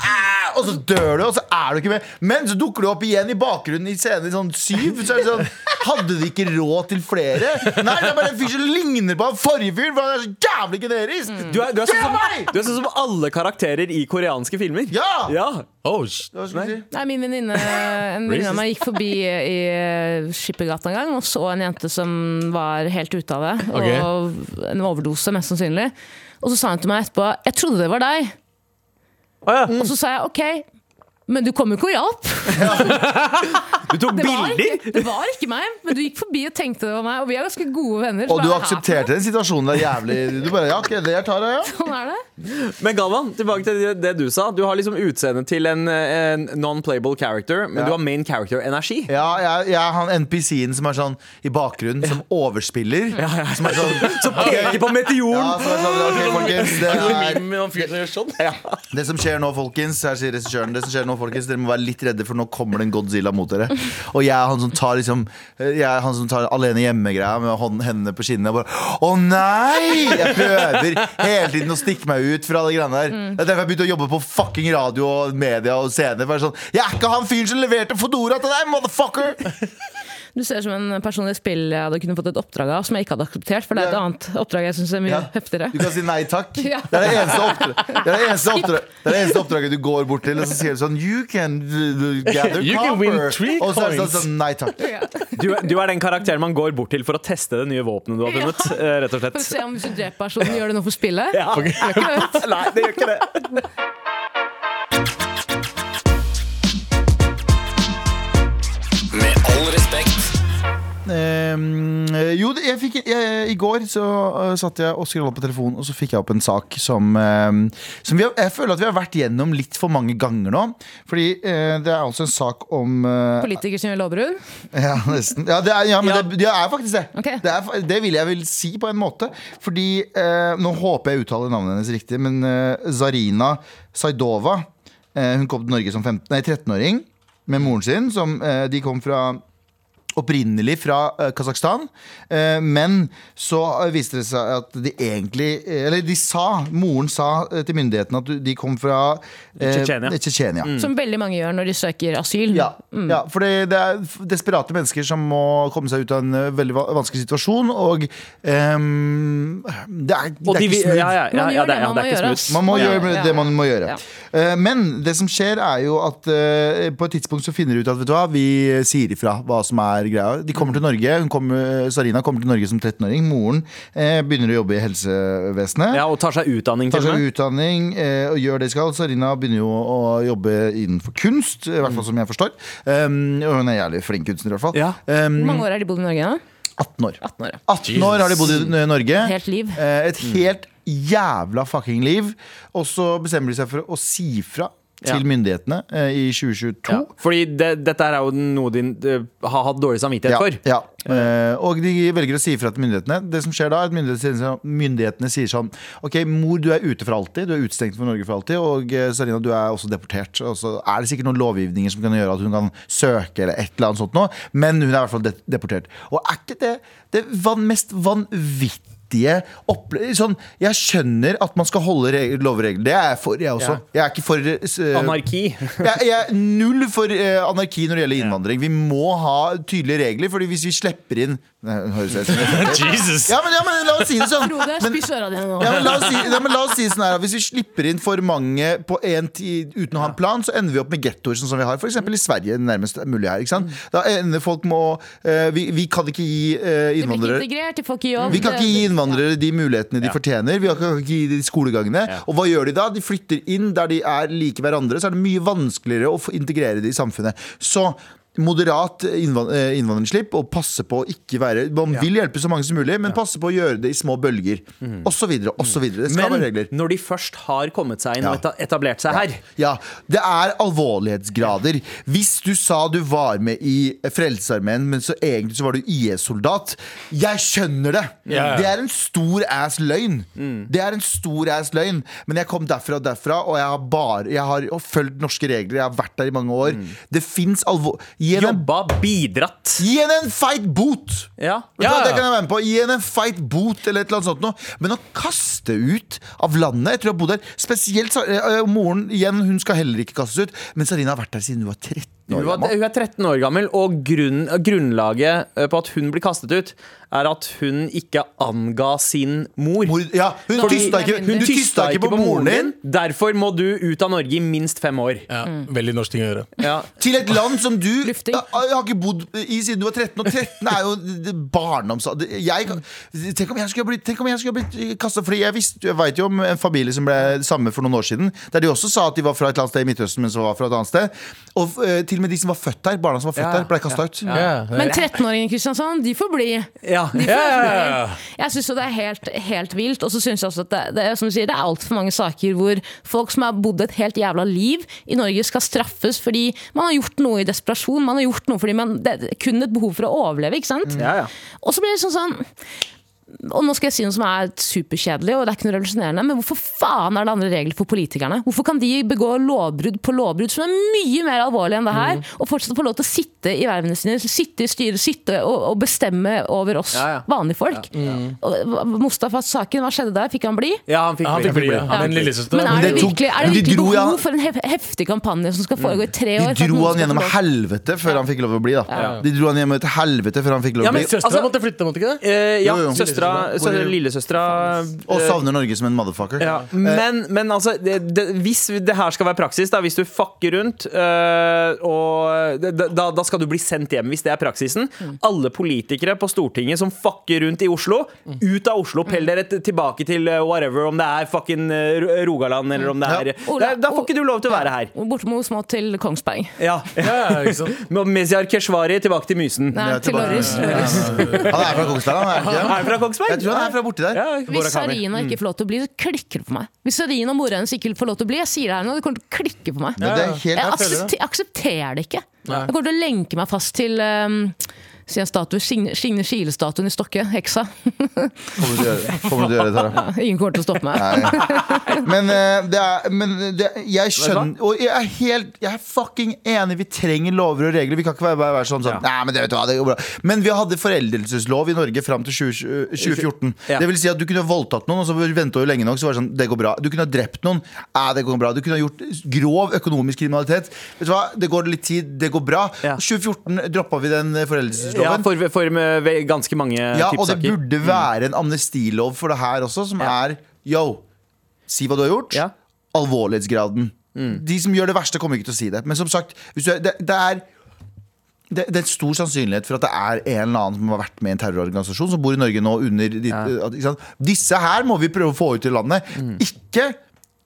Og så dør du, og så er du ikke med. Men så dukker du opp igjen i bakgrunnen i scenen i sånn syv. Så er det sånn Hadde de ikke råd til flere? Nei, det er bare en fyr som ligner på han forrige fyr, for han er så jævlig generisk. Du er, du, er sånn som, du er sånn som alle karakterer i koreanske filmer. Ja! ja. Oh, Hva si? Nei, min venninne En venninne av meg gikk forbi i Skippergata en gang og så en jente som var helt ute av det. Ok. Og en overdose, mest sannsynlig. Og så sa hun til meg etterpå 'Jeg trodde det var deg'. Og så sa jeg 'OK'. Men du kom jo ikke og hjalp. Du tok Det bilder! ikke, det var ikke meg, men du gikk forbi og tenkte det var meg. Og vi er ganske gode venner. Og du er aksepterte den situasjonen der jævlig Du bare Ja, ok, det tar jeg, ja. Sånn er det. Men Galvan, tilbake til det- det du sa. Du har liksom utseendet til en, en non-playable character, men Ja. du har main character-energi. Ja, jeg, jeg er han NPC-en som er sånn i bakgrunnen, som overspiller. Som er sånn Som peker på meteoren! ja, som er sånn, okay, folkens det, er, sånn. det som skjer nå, folkens Her sier regissøren Det som skjer nå, folkens Dere må være litt redde, for nå kommer det en Godzilla mot dere. Og jeg er han som tar liksom Jeg er han som tar alene hjemme-greia med hånd, hendene på kinnet. Og bare Å nei! Jeg prøver hele tiden å stikke meg ut fra de greiene der. Det er derfor jeg begynte å jobbe på fucking radio og media og scene. Sånn, jeg er ikke han fyren som leverte Fodora til deg, motherfucker! Du ser ut som en person i spill jeg hadde kunne fått et oppdrag av, som jeg ikke hadde akseptert. For det er et annet oppdrag jeg syns er mye Ja. heftigere. Du kan si nei takk. Det er det eneste, oppdra det er det eneste, oppdra det er det eneste oppdraget du går bort til, og så sier du sånn You can uh, gather You can copper. win three og så er det sånn, sånn nei takk. Du, du er den karakteren man går bort til for å teste det nye våpenet du har funnet. eh, Rett og For å se om hvis du dreper personen, gjør det noe for spillet. Ja. Okay. Nei, det gjør ikke det. Ehm, jo, jeg fikk, jeg, I går så uh, satt jeg og skrolla på telefonen, og så fikk jeg opp en sak som, ehm, som vi har, Jeg føler at vi har vært gjennom litt for mange ganger nå. Fordi eh, det er altså en sak om uh, Politikere som gjør lovbrudd. Ja, nesten. Ja, det er, ja men Ja. Det, det er faktisk det. Okay. Det, er, det vil jeg vel si på en måte. Fordi eh, Nå håper jeg uttaler navnet hennes riktig, men eh, Zarina Saidova eh, Hun kom til Norge som 15 nei, 13-åring med moren sin. Som, eh, de kom fra opprinnelig fra uh, Kasakhstan, Uh, men så eh, viste det seg at de egentlig eh, Eller de sa, moren sa eh, til myndighetene at de kom fra eh, Tsjetsjenia. Mm. Som veldig mange gjør når de søker asyl. Ja, ja for det, det er desperate mennesker som må komme seg ut av en eh, veldig vanskelig situasjon. Og um, det er, det er de, ikke smooth. ja, ja, ja, Man ja, gjør det, man det er må ikke gjøre, smooth. Man må Ja, gjøre ja. det man må gjøre. Ja. Eh, Men det som skjer, er jo at eh, på et tidspunkt så finner de ut at vet du hva, vi sier ifra hva som er greia. De kommer til Norge. Hun kommer, Sarina kommer til Norge som 13-åring. Moren eh, begynner å jobbe i helsevesenet. Ja, og tar seg utdanning Tar seg utdanning eh, og gjør det de skal. Sarina begynner jo å jobbe innenfor kunst, i hvert fall som jeg forstår. Um, og hun er jævlig flink kunstner, i hvert fall. Ja. Um, Hvor mange år har de bodd i Norge da? 18 år. 18 år, ja. 18 år har de bodd i Norge. Helt liv. Eh, Et helt jævla fucking liv. Og så bestemmer de seg for å si fra til Ja. myndighetene eh, i 2022. Ja. Fordi det, dette er jo noe de eh, har hatt dårlig samvittighet for. Ja, Eh, og de velger å si ifra til myndighetene. Det som skjer da er at myndighetene, sier- myndighetene sier sånn Ok, mor, du er ute for alltid. Du er utestengt fra Norge for alltid. Og Sarina, du er også deportert. Og så er det sikkert noen lovgivninger som kan gjøre at hun kan søke, eller et eller annet sånt noe. Men hun er i hvert fall deportert. Og er ikke det det mest vanvittige opple sånn, Jeg skjønner at man skal holde reg- lover og regler. Det er jeg for, jeg også. Ja. Jeg er ikke for uh, Anarki. jeg, jeg er null for uh, anarki når det gjelder innvandring. Vi må ha tydelige regler, Fordi hvis vi slipper inn høres ut som Jesus! ja, men, ja, men la oss si det sånn. Men, ja, men la oss si, ja, men la oss si sånn her Hvis vi slipper inn for mange på en tid uten å ha en plan, så ender vi opp med gettoer sånn som vi har f.eks. i Sverige. nærmest mulig her, ikke sant? Da ender folk med å uh, vi, vi kan ikke gi ikke innvandrere vi kan ikke gi det- innvandrere de mulighetene de fortjener. Vi kan ikke gi de skolegangene. Og hva gjør de da? De flytter inn der de er like hverandre. Så er det mye vanskeligere å integrere de i samfunnet. Så Moderat eh, innvandringsslipp og passe på å ikke være Man vil hjelpe så mange som mulig, men passe på å gjøre det i små bølger. Og så videre, og så videre. Det skal Men være regler. når de først har kommet seg inn Ja. og etablert seg her Ja, Det er alvorlighetsgrader. Hvis du sa du var med i Frelsesarmeen, men så egentlig så var du IS-soldat Jeg skjønner det! Ja. Det er en stor ass løgn. Det er en stor ass løgn. Men jeg kom derfra og derfra, og jeg har bare Jeg har fulgt norske regler. Jeg har vært der i mange år. Det fins alvor... Gi henne Jobba, bidratt. gi henne en feit bot! Ja. Ja, Ja. Det kan jeg være med på. Gi henne en feit bot eller et eller annet sånt noe. Men å kaste ut av landet etter å ha bodd der Spesielt eh, moren igjen, hun skal heller ikke kastes ut. Men Sarina har vært der siden hun var 13 år Hun, var, hun er 13 år gammel, og grunn, grunnlaget eh, på at hun blir kastet ut, er at hun ikke anga sin mor. Mor, ja, hun tysta ikke, Hun du tysta ikke på moren din Derfor må du ut av Norge i minst fem år. Ja, Veldig norsk ting å gjøre. Ja. til et land som du Lufting. har ikke bodd i siden du var 13, og 13 er jo barndoms... tenk om jeg skulle blitt, tenk blitt kastet Fordi jeg, visste, jeg vet jo om en familie som ble samme for noen år siden, der de også sa at de var fra et eller annet sted i Midtøsten, men som var fra et annet sted. Og eh, til og med de som var født der, barna som var født Ja, der, ble kasta ut. Ja. Men 13-åringen i Kristiansand, de får bli. Ja. De får Ja, ja, bli. Jeg syns det er helt, helt vilt. Og så syns jeg også at det, det, er, som du sier, det er altfor mange saker hvor folk som har bodd et helt jævla liv i Norge, skal straffes fordi man har gjort noe i desperasjon. Man har gjort noe fordi man, det er kun et behov for å overleve. ikke sant? Ja, ja. Og så blir det sånn sånn og nå skal jeg si noe som er superkjedelig, og det er ikke noe revolusjonerende, men hvorfor faen er det andre regler for politikerne? Hvorfor kan de begå lovbrudd på lovbrudd som er mye mer alvorlig enn det her, Mm. og fortsatt få lov til å sitte i vervene sine, sitte i styret, sitte og, og bestemme over oss Ja, ja. vanlige folk? Og Mustafa-saken, hva skjedde der? Fikk han bli? Ja, han fikk Han bli. fikk bli, ja. Han Men bli. Men er det, det virkelig, er det virkelig dro, ja. behov for en hef heftig kampanje som skal foregå i tre år? De dro han gjennom helvete før han fikk lov å bli. da De dro han gjennom et helvete før han fikk lov Ja, å men bli. Søstera Altså- måtte flytte, måtte ikke det? Eh, ja, Jo, jo. Lillesøstera Og eh, savner Norge som en motherfucker. Ja, men, men altså, det, det, hvis det her skal være praksis, da, hvis du fucker rundt, øh, og da, da skal du bli sendt hjem, hvis det er praksisen. Alle politikere på Stortinget som fucker rundt i Oslo, ut av Oslo, pell dere tilbake til øh, whatever, om det er fucking øh, Rogaland eller om det er ja. Da, da får ikke du lov til å være her. Og Bortimot små til Kongsberg. Ja. Ja, Mezyar Keshvari tilbake til Mysen. Nei, til Lorris. Han er fra Kongsberg, han er ikke det? Kongsberg? Jeg tror han er fra borti der. Ja, Hvis Sarina ikke får lov til å bli, så klikker det for meg. Hvis Sarina og mora hennes ikke får lov til å bli, jeg sier det her nå, det kommer til å klikke for meg. Ja, det Jeg aksepter, aksepterer det ikke. Jeg kommer til å lenke meg fast til um, Sier statue. Signe, Signe Skile-statuen i Stokke. Heksa. Kommer du til å gjøre, det, Tara? Ingen kommer til å stoppe meg. Nei. Men, eh, det er, men det, jeg skjønner Og jeg er helt Jeg er fucking enig. Vi trenger lover og regler. Vi kan ikke bare være sånn sånn Nei, men det vet du hva, det går bra. Men vi hadde foreldelseslov i Norge fram til 20, 2014. Ja. Det vil si at du kunne voldtatt noen, og så venta du lenge nok, så var det sånn Det går bra. Du kunne ha drept noen. Ja, det går bra. Du kunne ha gjort grov økonomisk kriminalitet. Vet du hva, det går litt tid. Det går bra. Ja. 2014 droppa vi den Ja, for, for ganske mange Ja, og det burde være en amnestilov for det her også, som Ja. er yo, si hva du har gjort. Ja. Alvorlighetsgraden. De som gjør det verste, kommer ikke til å si det. Men som sagt, hvis du det, det er det, det er stor sannsynlighet for at det er en eller annen som har vært med i en terrororganisasjon, som bor i Norge nå under? Disse her må vi prøve å få ut i landet. Ikke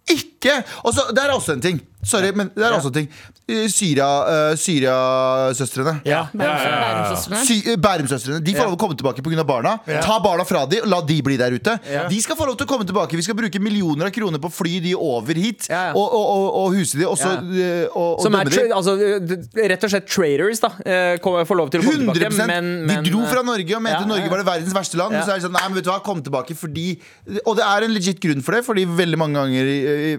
ikke! Og så, Det er også en ting. Sorry, men det er også en ting. Eh, Syria, uh, Syria-søstrene. Ja, ja, ja. Bærumsøstrene. Sy eh, Bærumsøstrene De får lov til å komme tilbake pga. barna. Ta barna fra dem og la de bli der ute. De skal få lov til å komme tilbake. Vi skal bruke millioner av kroner på å fly de over hit og, og, og, og huse de, og så eh, og, er dømme de. altså, rett og slett traders, da. eh, Får lov til å komme 100 tilbake. Men, men, De dro fra eh, Norge og mente ja, Norge var det verdens verste land. Ja. Så er det sånn, nei, men vet du hva, kom tilbake fordi Og det er en legit grunn for det, fordi veldig mange ganger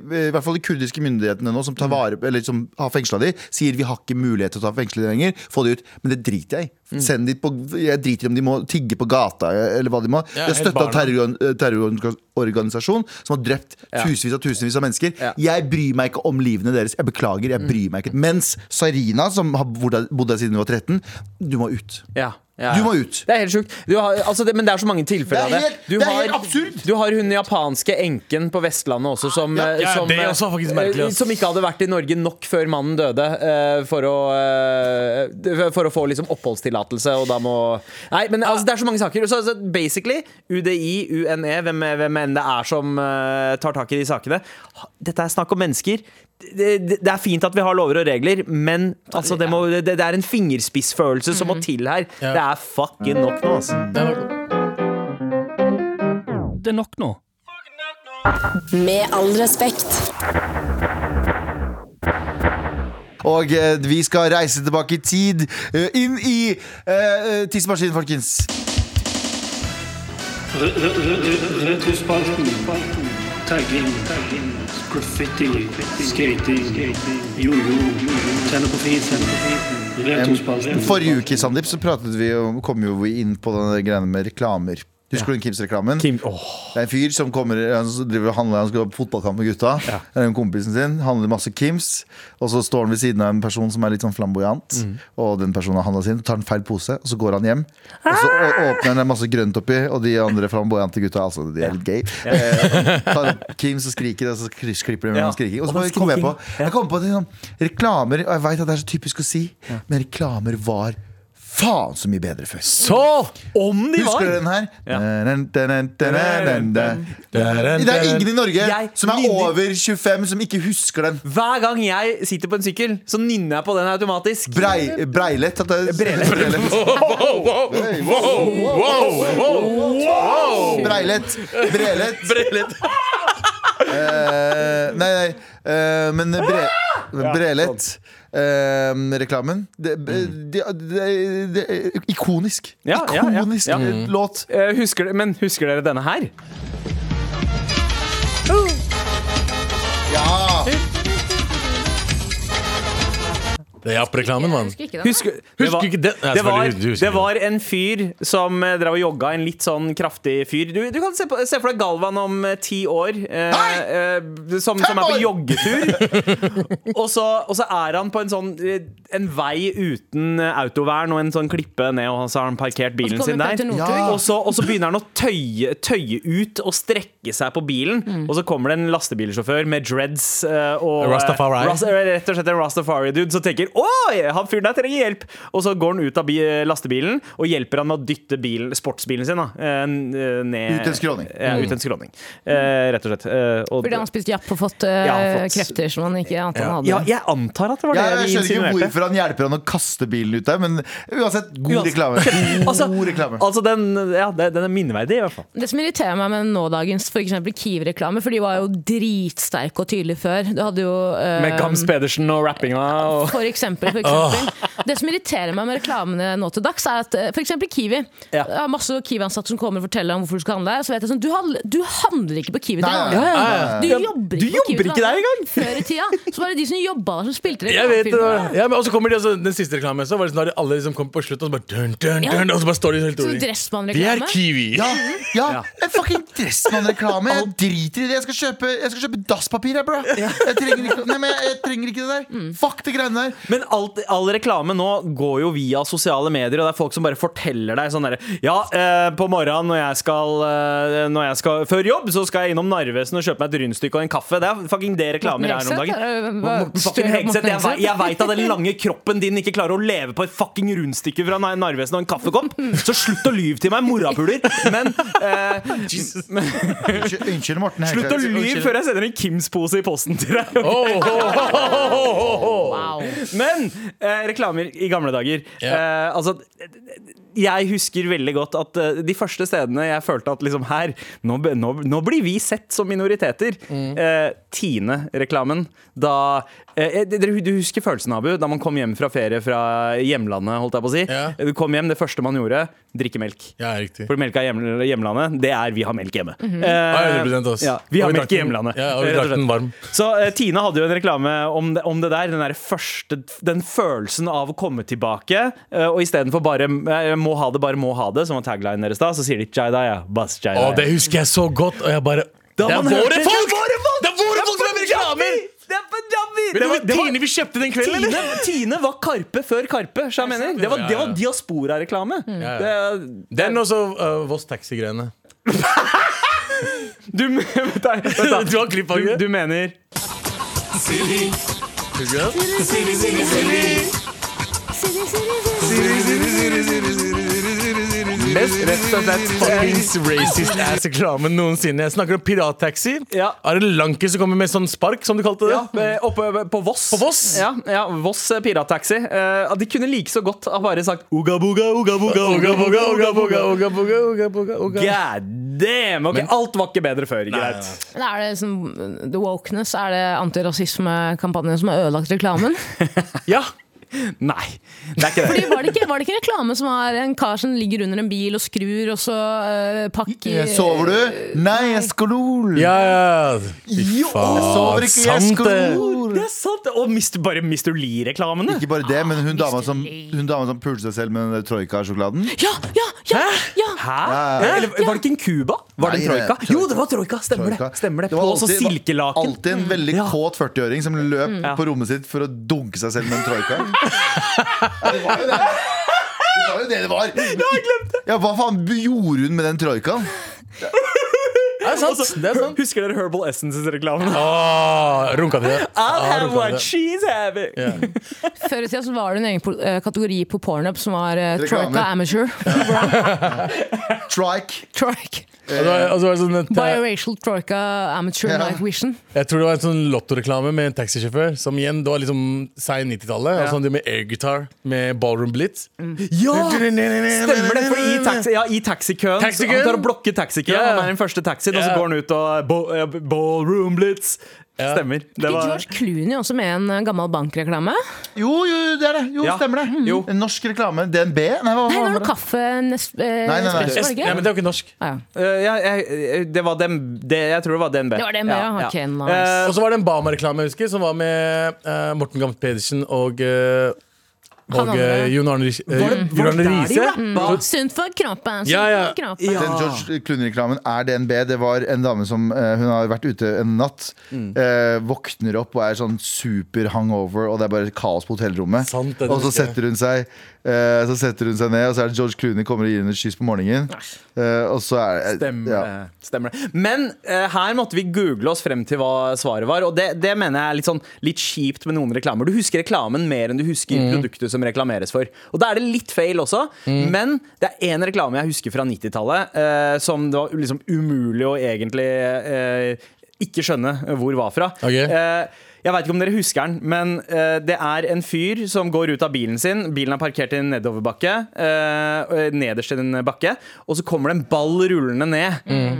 i, i, hvert fall de kurdiske myndighetene nå som tar vare Eller som har fengsla de, sier vi har ikke mulighet til å ta fengsla de lenger. Få de ut. Men det driter jeg i. Mm. Send de på Jeg driter om de må tigge på gata eller hva de må. Ja, De har støtta barna. terror, terrororganisasjon som har drept tusenvis og tusenvis av mennesker. Ja. Jeg bryr meg ikke om livene deres. Jeg beklager. jeg bryr meg ikke Mens Sarina, som har bodd her siden hun var 13, du må ut. Ja, ja, Du må ut. Det er helt sjukt. Du har, altså det, men det er så mange tilfeller av Det er helt- Du det er har, helt absurd. Du har hun japanske enken på Vestlandet også, som, Ja, ja, som, det eh, også merkelig, altså. som ikke hadde vært i Norge nok før mannen døde uh, for å uh, For å få liksom oppholdstillatelse, og da må Nei, men altså, det er så mange saker. Så, så basically, UDI, UNE, hvem, hvem enn det er som uh, tar tak i de sakene Dette er snakk om mennesker. Det, det, er fint at vi har lover og regler, men altså, det, må, det, det er en fingerspissfølelse som må til her. Ja. Det er fucking nok nå, altså. Det er nok- Det er nok nå. Med all respekt. Og eh, vi skal reise tilbake i tid. eh, inn i uh, tidsmaskinen, folkens. Retrospalten. Tagging. Graffiti. Skating. Jojo. Tenne på fisen. Forrige uke Sandeep, så pratet vi om, kom jo inn på denne greiene med reklamer. Husker du den Kims-reklamen? Kim, åh. Det er en fyr som kommer Han driver og handler Han skal på fotballkamp med gutta. Det er en kompisen sin Handler masse Kims. Og så står han ved siden av en person som er litt sånn flamboyant. Og den personen har handla sin, tar en feil pose, og så går han hjem. Og så å- åpner han er masse grønt oppi, og de andre flamboyante gutta Altså, de er litt gay. Eh, tar opp Kims og skriker, og så kli- klipper de med Ja. ja. skriking. Og så kommer jeg på. Jeg kom på det sånn, reklamer Og jeg veit at det er så typisk å si, men reklamer var faen så mye bedre før. Så om de var! Husker du den her? Dun. Det er ingen i Norge Jeg som er nynner- over 25 som ikke husker den. Hver gang jeg sitter på en sykkel, så nynner jeg på den automatisk. Brei, breilet. At det, Breilet. Hey, wow, Breilet. Brelet. Eh, nei, nei. Uh, men bre, Brelet. Eh, reklamen. Det, det, det, det, er ikonisk. Ja, ja, ja. Ikonisk Ja. låt. Eh, husker, men husker dere denne her? Det er app-reklamen, mann. Husker ikke det. Husker, Husker var, ikke det? Nei, det, var, husker det var en fyr som eh, drev og jogga, en litt sånn kraftig fyr. Du, du kan se, på, se for deg Galvan om eh, ti år, eh, eh, som, som er på joggetur. og, så, og så er han på en sånn eh, En vei uten eh, autovern og en sånn klippe ned, og så har han parkert bilen sin der. Ja. Og så, og så begynner han å tøye, tøye ut og strekke seg på bilen. Og så kommer det en lastebilsjåfør med dreads og Rastafari. Rast, rett og slett en Rastafari-dude som tenker Oi, han fyren der trenger hjelp! Og så går han ut av lastebilen og hjelper han med å dytte bilen, sportsbilen sin da, eh, ned Ut en skråning. Ja, ut en skråning. Eh, rett og slett. Eh, og, Fordi han har spist japp og fått, eh, Ja, fått- krefter som han ikke ante han hadde. ja, jeg antar at det var Ja, det jeg skjønner ikke hvorfor han hjelper han å kaste bilen ut der, men uansett, god Uansett. reklame. Altså, God reklame. altså den, ja, den er minneverdig, i hvert fall. Det som irriterer meg med nådagens for eksempel Kiwi-reklame, for de var jo dritsterke og tydelige før. Du hadde jo eh, Med Gams Pedersen og rappinga og For eksempel. For eksempel. Det som irriterer meg med reklamene nå til dags, er at f.eks. for eksempel Kiwi. Ja. Jeg har masse Kiwi-ansatte som kommer og forteller om hvorfor du skal handle. Så vet jeg sånn, du, handler, du handler ikke på Kiwi til nei, nei. Du Ja, jobber du ikke på jobber ikke der engang. Før i tida så var det de som jobba der, som spilte reklamefilmer. Ja, Og så kommer de altså, den siste reklamen, så var det sånn at alle liksom kom på slutt, og så bare dun, dun, Ja. dun, Og så bare står de helt rolig. Det er Kiwi. Ja, ja, Ja. en fucking Dressmann-reklame. Jeg driter i det. Jeg skal kjøpe, jeg skal kjøpe dasspapir, jeg, bro. Jeg trenger ikke, nei, men jeg, jeg trenger ikke det der. Mm. Fuck det greiene der. Men alt, all reklame nå går jo via sosiale medier, og det er folk som bare forteller deg sånn derre Ja, eh, på morgenen når jeg skal, eh, når jeg skal Før jobb så skal jeg innom Narvesen og kjøpe meg et rundstykke og en kaffe. Det er fucking det reklamer er om dagen. Morten Hegseth, jeg, jeg veit at den lange kroppen din ikke klarer å leve på et fucking rundstykke fra Narvesen og en kaffekopp. Så slutt å lyve til meg, morapuler. Men eh, Unnskyld, unnskyld Morten. slutt å lyve før jeg sender en Kims-pose i posten til deg. Oh, oh, oh, oh, oh, oh. Wow. Men eh, reklamer i gamle dager eh, Altså jeg husker veldig godt at eh, de første stedene jeg følte at liksom her Nå, nå, nå blir vi sett som minoriteter. Eh, Tine-reklamen. Da Du husker følelsen, Abu, da man kom hjem fra ferie fra hjemlandet? holdt jeg på å si Ja. Du kom hjem, Det første man gjorde, drikke melk. Ja, riktig. For melka i hjem, hjemlandet, det er vi har melk hjemme. Mhm. Eh, Ja, 100% oss. ja, vi har Og melk i hjemlandet. Ja, og vi drakk den varm. Så eh, Tina hadde jo en reklame om det, om det der. Den der første Den følelsen av å komme tilbake. eh, og istedenfor bare eh, 'må ha det, bare må ha det', som var taglinen deres da, så sier de 'Jaida, ja'. Bas, Jaida, Å, ja. det husker jeg så godt, og jeg bare Det er våre folk! Det er våre folk som lager reklamer! Det var, det var Tine vi kjøpte den kvelden, Tine, eller? Tine var Karpe før Karpe. Så jeg mener. Det var, det var diaspora-reklame. Ja, Det, ja. Den og så uh, Voss Taxi-greiene. du, vent da. Du har klipp av det? du mener Mest rett og slett fuckings racist ass-reklamen noensinne. Jeg snakker om pirattaxi. Ja. Er det Lanke som kommer med sånn spark, som du kalte det? Ja, oppe på Voss. På Voss? Ja, ja Voss eh, pirattaxi. Eh, de kunne like så godt ha bare sagt Uga buga, uga buga, Oga, boga, oga, boga, oga, boga, oga, boga, oga. God damn! Ok, alt var ikke bedre før. Greit. Men Er det som The Wokeness? Er det antirasismekampanjen som har ødelagt reklamen? Ja. Nei, det er ikke det. Fordi var det, ikke, var det ikke reklame som var en kar som ligger under en bil og skrur, og så uh, pakker Sover du? Nei, jeg skolol. Ja, ja. Fy Jo, jeg sover ikke, jeg Sant det. er sant! Og Mr. bare Mr. Lee-reklamene. Ikke bare det, men hun dama som, hun dama som pulte seg selv med den troika-sjokoladen. Ja, ja, ja! ja. Hæ? Ja. Eller var det ikke en Cuba? Var det en Nei, troika? troika. Jo, det var troika! Stemmer Troika. det. Stemmer det. Det var så alltid- silkelaken. Alltid en veldig Ja. kåt 40-åring som løp Ja. på rommet sitt for å dunke seg selv med en troika. Det var jo det. Det var jo det det var. Ja, Hva faen gjorde hun med den troikaen? Det er sant. Det er sant. Husker dere Herbal Essences-reklamen? Oh, runka til det. I'll Ah, have what det. she's having. Yeah. Før i tida så var det en egen eh, kategori på pornup som var uh, Troika Amateur. Trike. Troika. Og det var, og så var det sånn eh, Biracial Troika Amateur Ja. Night Vision. Jeg tror det var en sånn lottoreklame med en taxisjåfør. Som igjen, det var liksom sein 90-tallet. Og sånn det med airgitar med ballroom blitz. Ja! Stemmer det! For i, taxi, ja, i taxikøen Taxikøen? Han tar og blokker taxikøen. Yeah. Han er den første taxien, og så går han ut og eh, Ballroom Blitz. Ja. Stemmer. Det Ikke var George Clooney også med en eh, gammel bankreklame? Jo, jo, det er det. Jo, Ja. stemmer det. Jo. En norsk reklame. DNB? Nei, hva Nei, det var noe kaffe Nes eh, Nei, nei, nei. Nespresso, var det Ja, men det er jo ikke norsk. Ah, ja. Eh, ja, jeg, det var dem, det, jeg tror det var DNB. Det var DNB, ja. Ok, nice. uh, Og så var det en Bama-reklame jeg husker, som var med uh, Morten Gamst Pedersen og Han og uh, eh, Jon Arne Ris- eh, Var det- Jon var det Arne der de Riise. Mm. Sunt for kroppen. Sunt Ja, ja. for kroppen. Ja. Den George Clooney-reklamen er DNB. Det var en dame som uh, Hun har vært ute en natt, Mm. uh, våkner opp og er sånn super hungover, og det er bare kaos på hotellrommet. Sant, og så setter hun seg eh, Så setter hun seg ned, og så er det George Clooney kommer og gir henne et kyss på morgenen. Eh, og så er det Stemmer, ja. Stemmer det. Men eh, her måtte vi google oss frem til hva svaret var. Og det, det mener jeg er litt, sånn, litt kjipt med noen reklamer. Du husker reklamen mer enn du husker produktet som reklameres for. Og da er det litt feil også, men det er én reklame jeg husker fra 90-tallet eh, som det var liksom umulig å egentlig eh, ikke skjønne hvor var fra. Ok. Eh, jeg vet ikke om dere husker den, men uh, det er en fyr som går ut av bilen sin. Bilen er parkert i en nedoverbakke. uh, nederst i en bakke. Og så kommer det en ball rullende ned.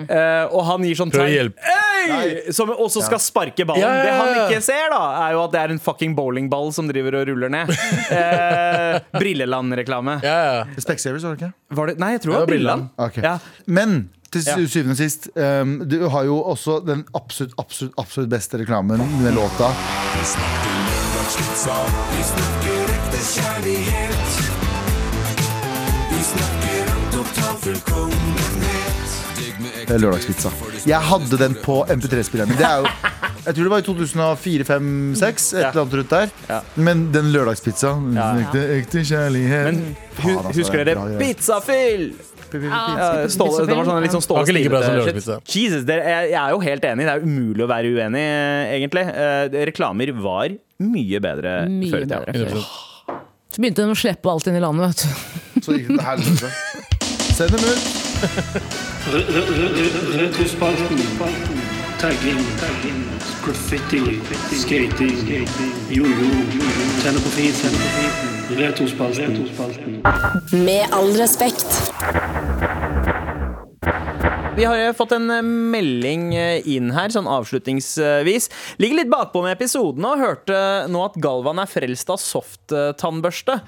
Eh, og han gir sånn Mm. Tegn. Som også skal sparke ballen. Yeah. Det han ikke ser, da, er jo at det er en fucking bowlingball som driver og ruller ned. Eh, Brilleland-reklame. Ja, ja. Specsavers, var det ikke? Var det? Nei, jeg tror det var Brilleland. Okay. Ja. Men til syvende og sist, um, du har jo også den absolutt, absolutt, absolutt beste reklamen med låta. Eh, Lørdagspizza. Jeg hadde den på MP3-spilleren min. Det er jo Jeg tror det var i 2004, 5, 6 Et eller annet rundt der. Ja. Men den lørdagspizza Ja. Ekte, ekte kjærlighet. Men hu Faen, altså, husker det er dere. Pizzafyll? Ja, stål, det var sånn litt sånn Det ikke like bra som Jesus, det, jeg, jeg er jo helt enig. Det er umulig å være uenig, eh, egentlig. Eh, reklamer var mye bedre Mye før i tida. Så begynte de å slippe alt inn i landet, vet du. Så gikk det til helvete. Send dem ut. Tagging. Graffiti. Skating. Jojo. Tenne på fisen. Retrospalten. Med all respekt. Vi har jo fått en eh, melding eh, inn her, sånn avslutningsvis. Ligger litt bakpå med episoden og hørte nå at Galvan er frelst av soft-tannbørste.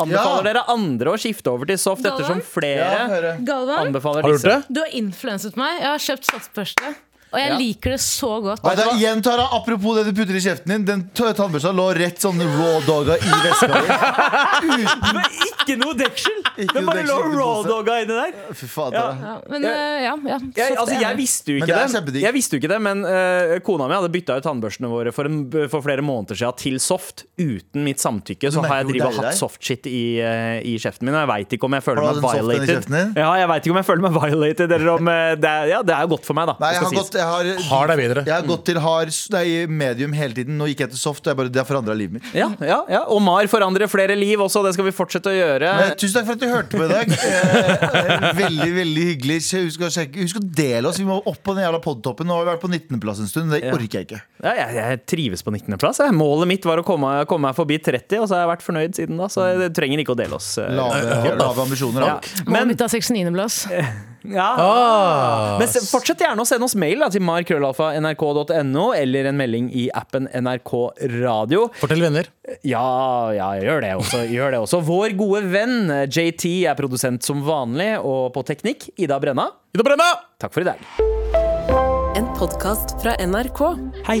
Anbefaler Ja. dere andre å skifte over til soft Galvan? ettersom flere ja, Galvan, anbefaler Har du disse? det? du har influenset meg. Jeg har kjøpt softbørste. Og jeg Ja. liker det så godt. Du hva, igjen, Tara, Apropos det du putter i kjeften din. Den tannbørsta lå rett sånn raw doga i veska di. var ikke noe deksel! Ikke Det bare lå raw doga inni der. Fy faen, Ja. Ja, men eh, ja, ja. Jeg, altså, jeg visste jo ikke det det. Jeg visste jo ikke det Men uh, kona mi hadde bytta ut tannbørstene våre for, en, for flere måneder siden til soft. Uten mitt samtykke. Så har jeg drivet og hatt soft-shit i, uh, i kjeften min. Og jeg veit ikke om jeg føler meg violated. Ja, jeg vet ikke om jeg føler meg violated, eller om det er, Ja, det er jo godt for meg, da. Nei, det jeg har, gått. Jeg, har, Hard er bedre. jeg har gått til hard nei, medium hele tiden. Nå gikk jeg til soft. Og jeg bare, det har forandra livet mitt. Ja, ja, ja. Omar forandrer flere liv også, det skal vi fortsette å gjøre. Men, tusen takk for at du hørte på i dag. Eh, veldig veldig hyggelig. Husk å, sjekke, husk å dele oss. Vi må opp på den jævla podtoppen. Nå har vi vært på 19.-plass en stund. Det Ja. orker jeg ikke. Ja, jeg, jeg trives på 19.-plass. Målet mitt var å komme, komme meg forbi 30, og så har jeg vært fornøyd siden da. Så jeg trenger ikke å dele oss. eh. Lave, lave ambisjoner. Målet mitt er 69.-plass. ja. Ah. Men fortsett gjerne å sende oss mail da, til markrøllalfa.nrk.no, eller en melding i appen NRK Radio. Fortell venner. Ja, ja, gjør det også. Gjør det også. Vår gode venn eh, JT er produsent som vanlig, og på teknikk Ida Brenna. Ida Brenna! Takk for i dag. En podkast fra NRK. Hei,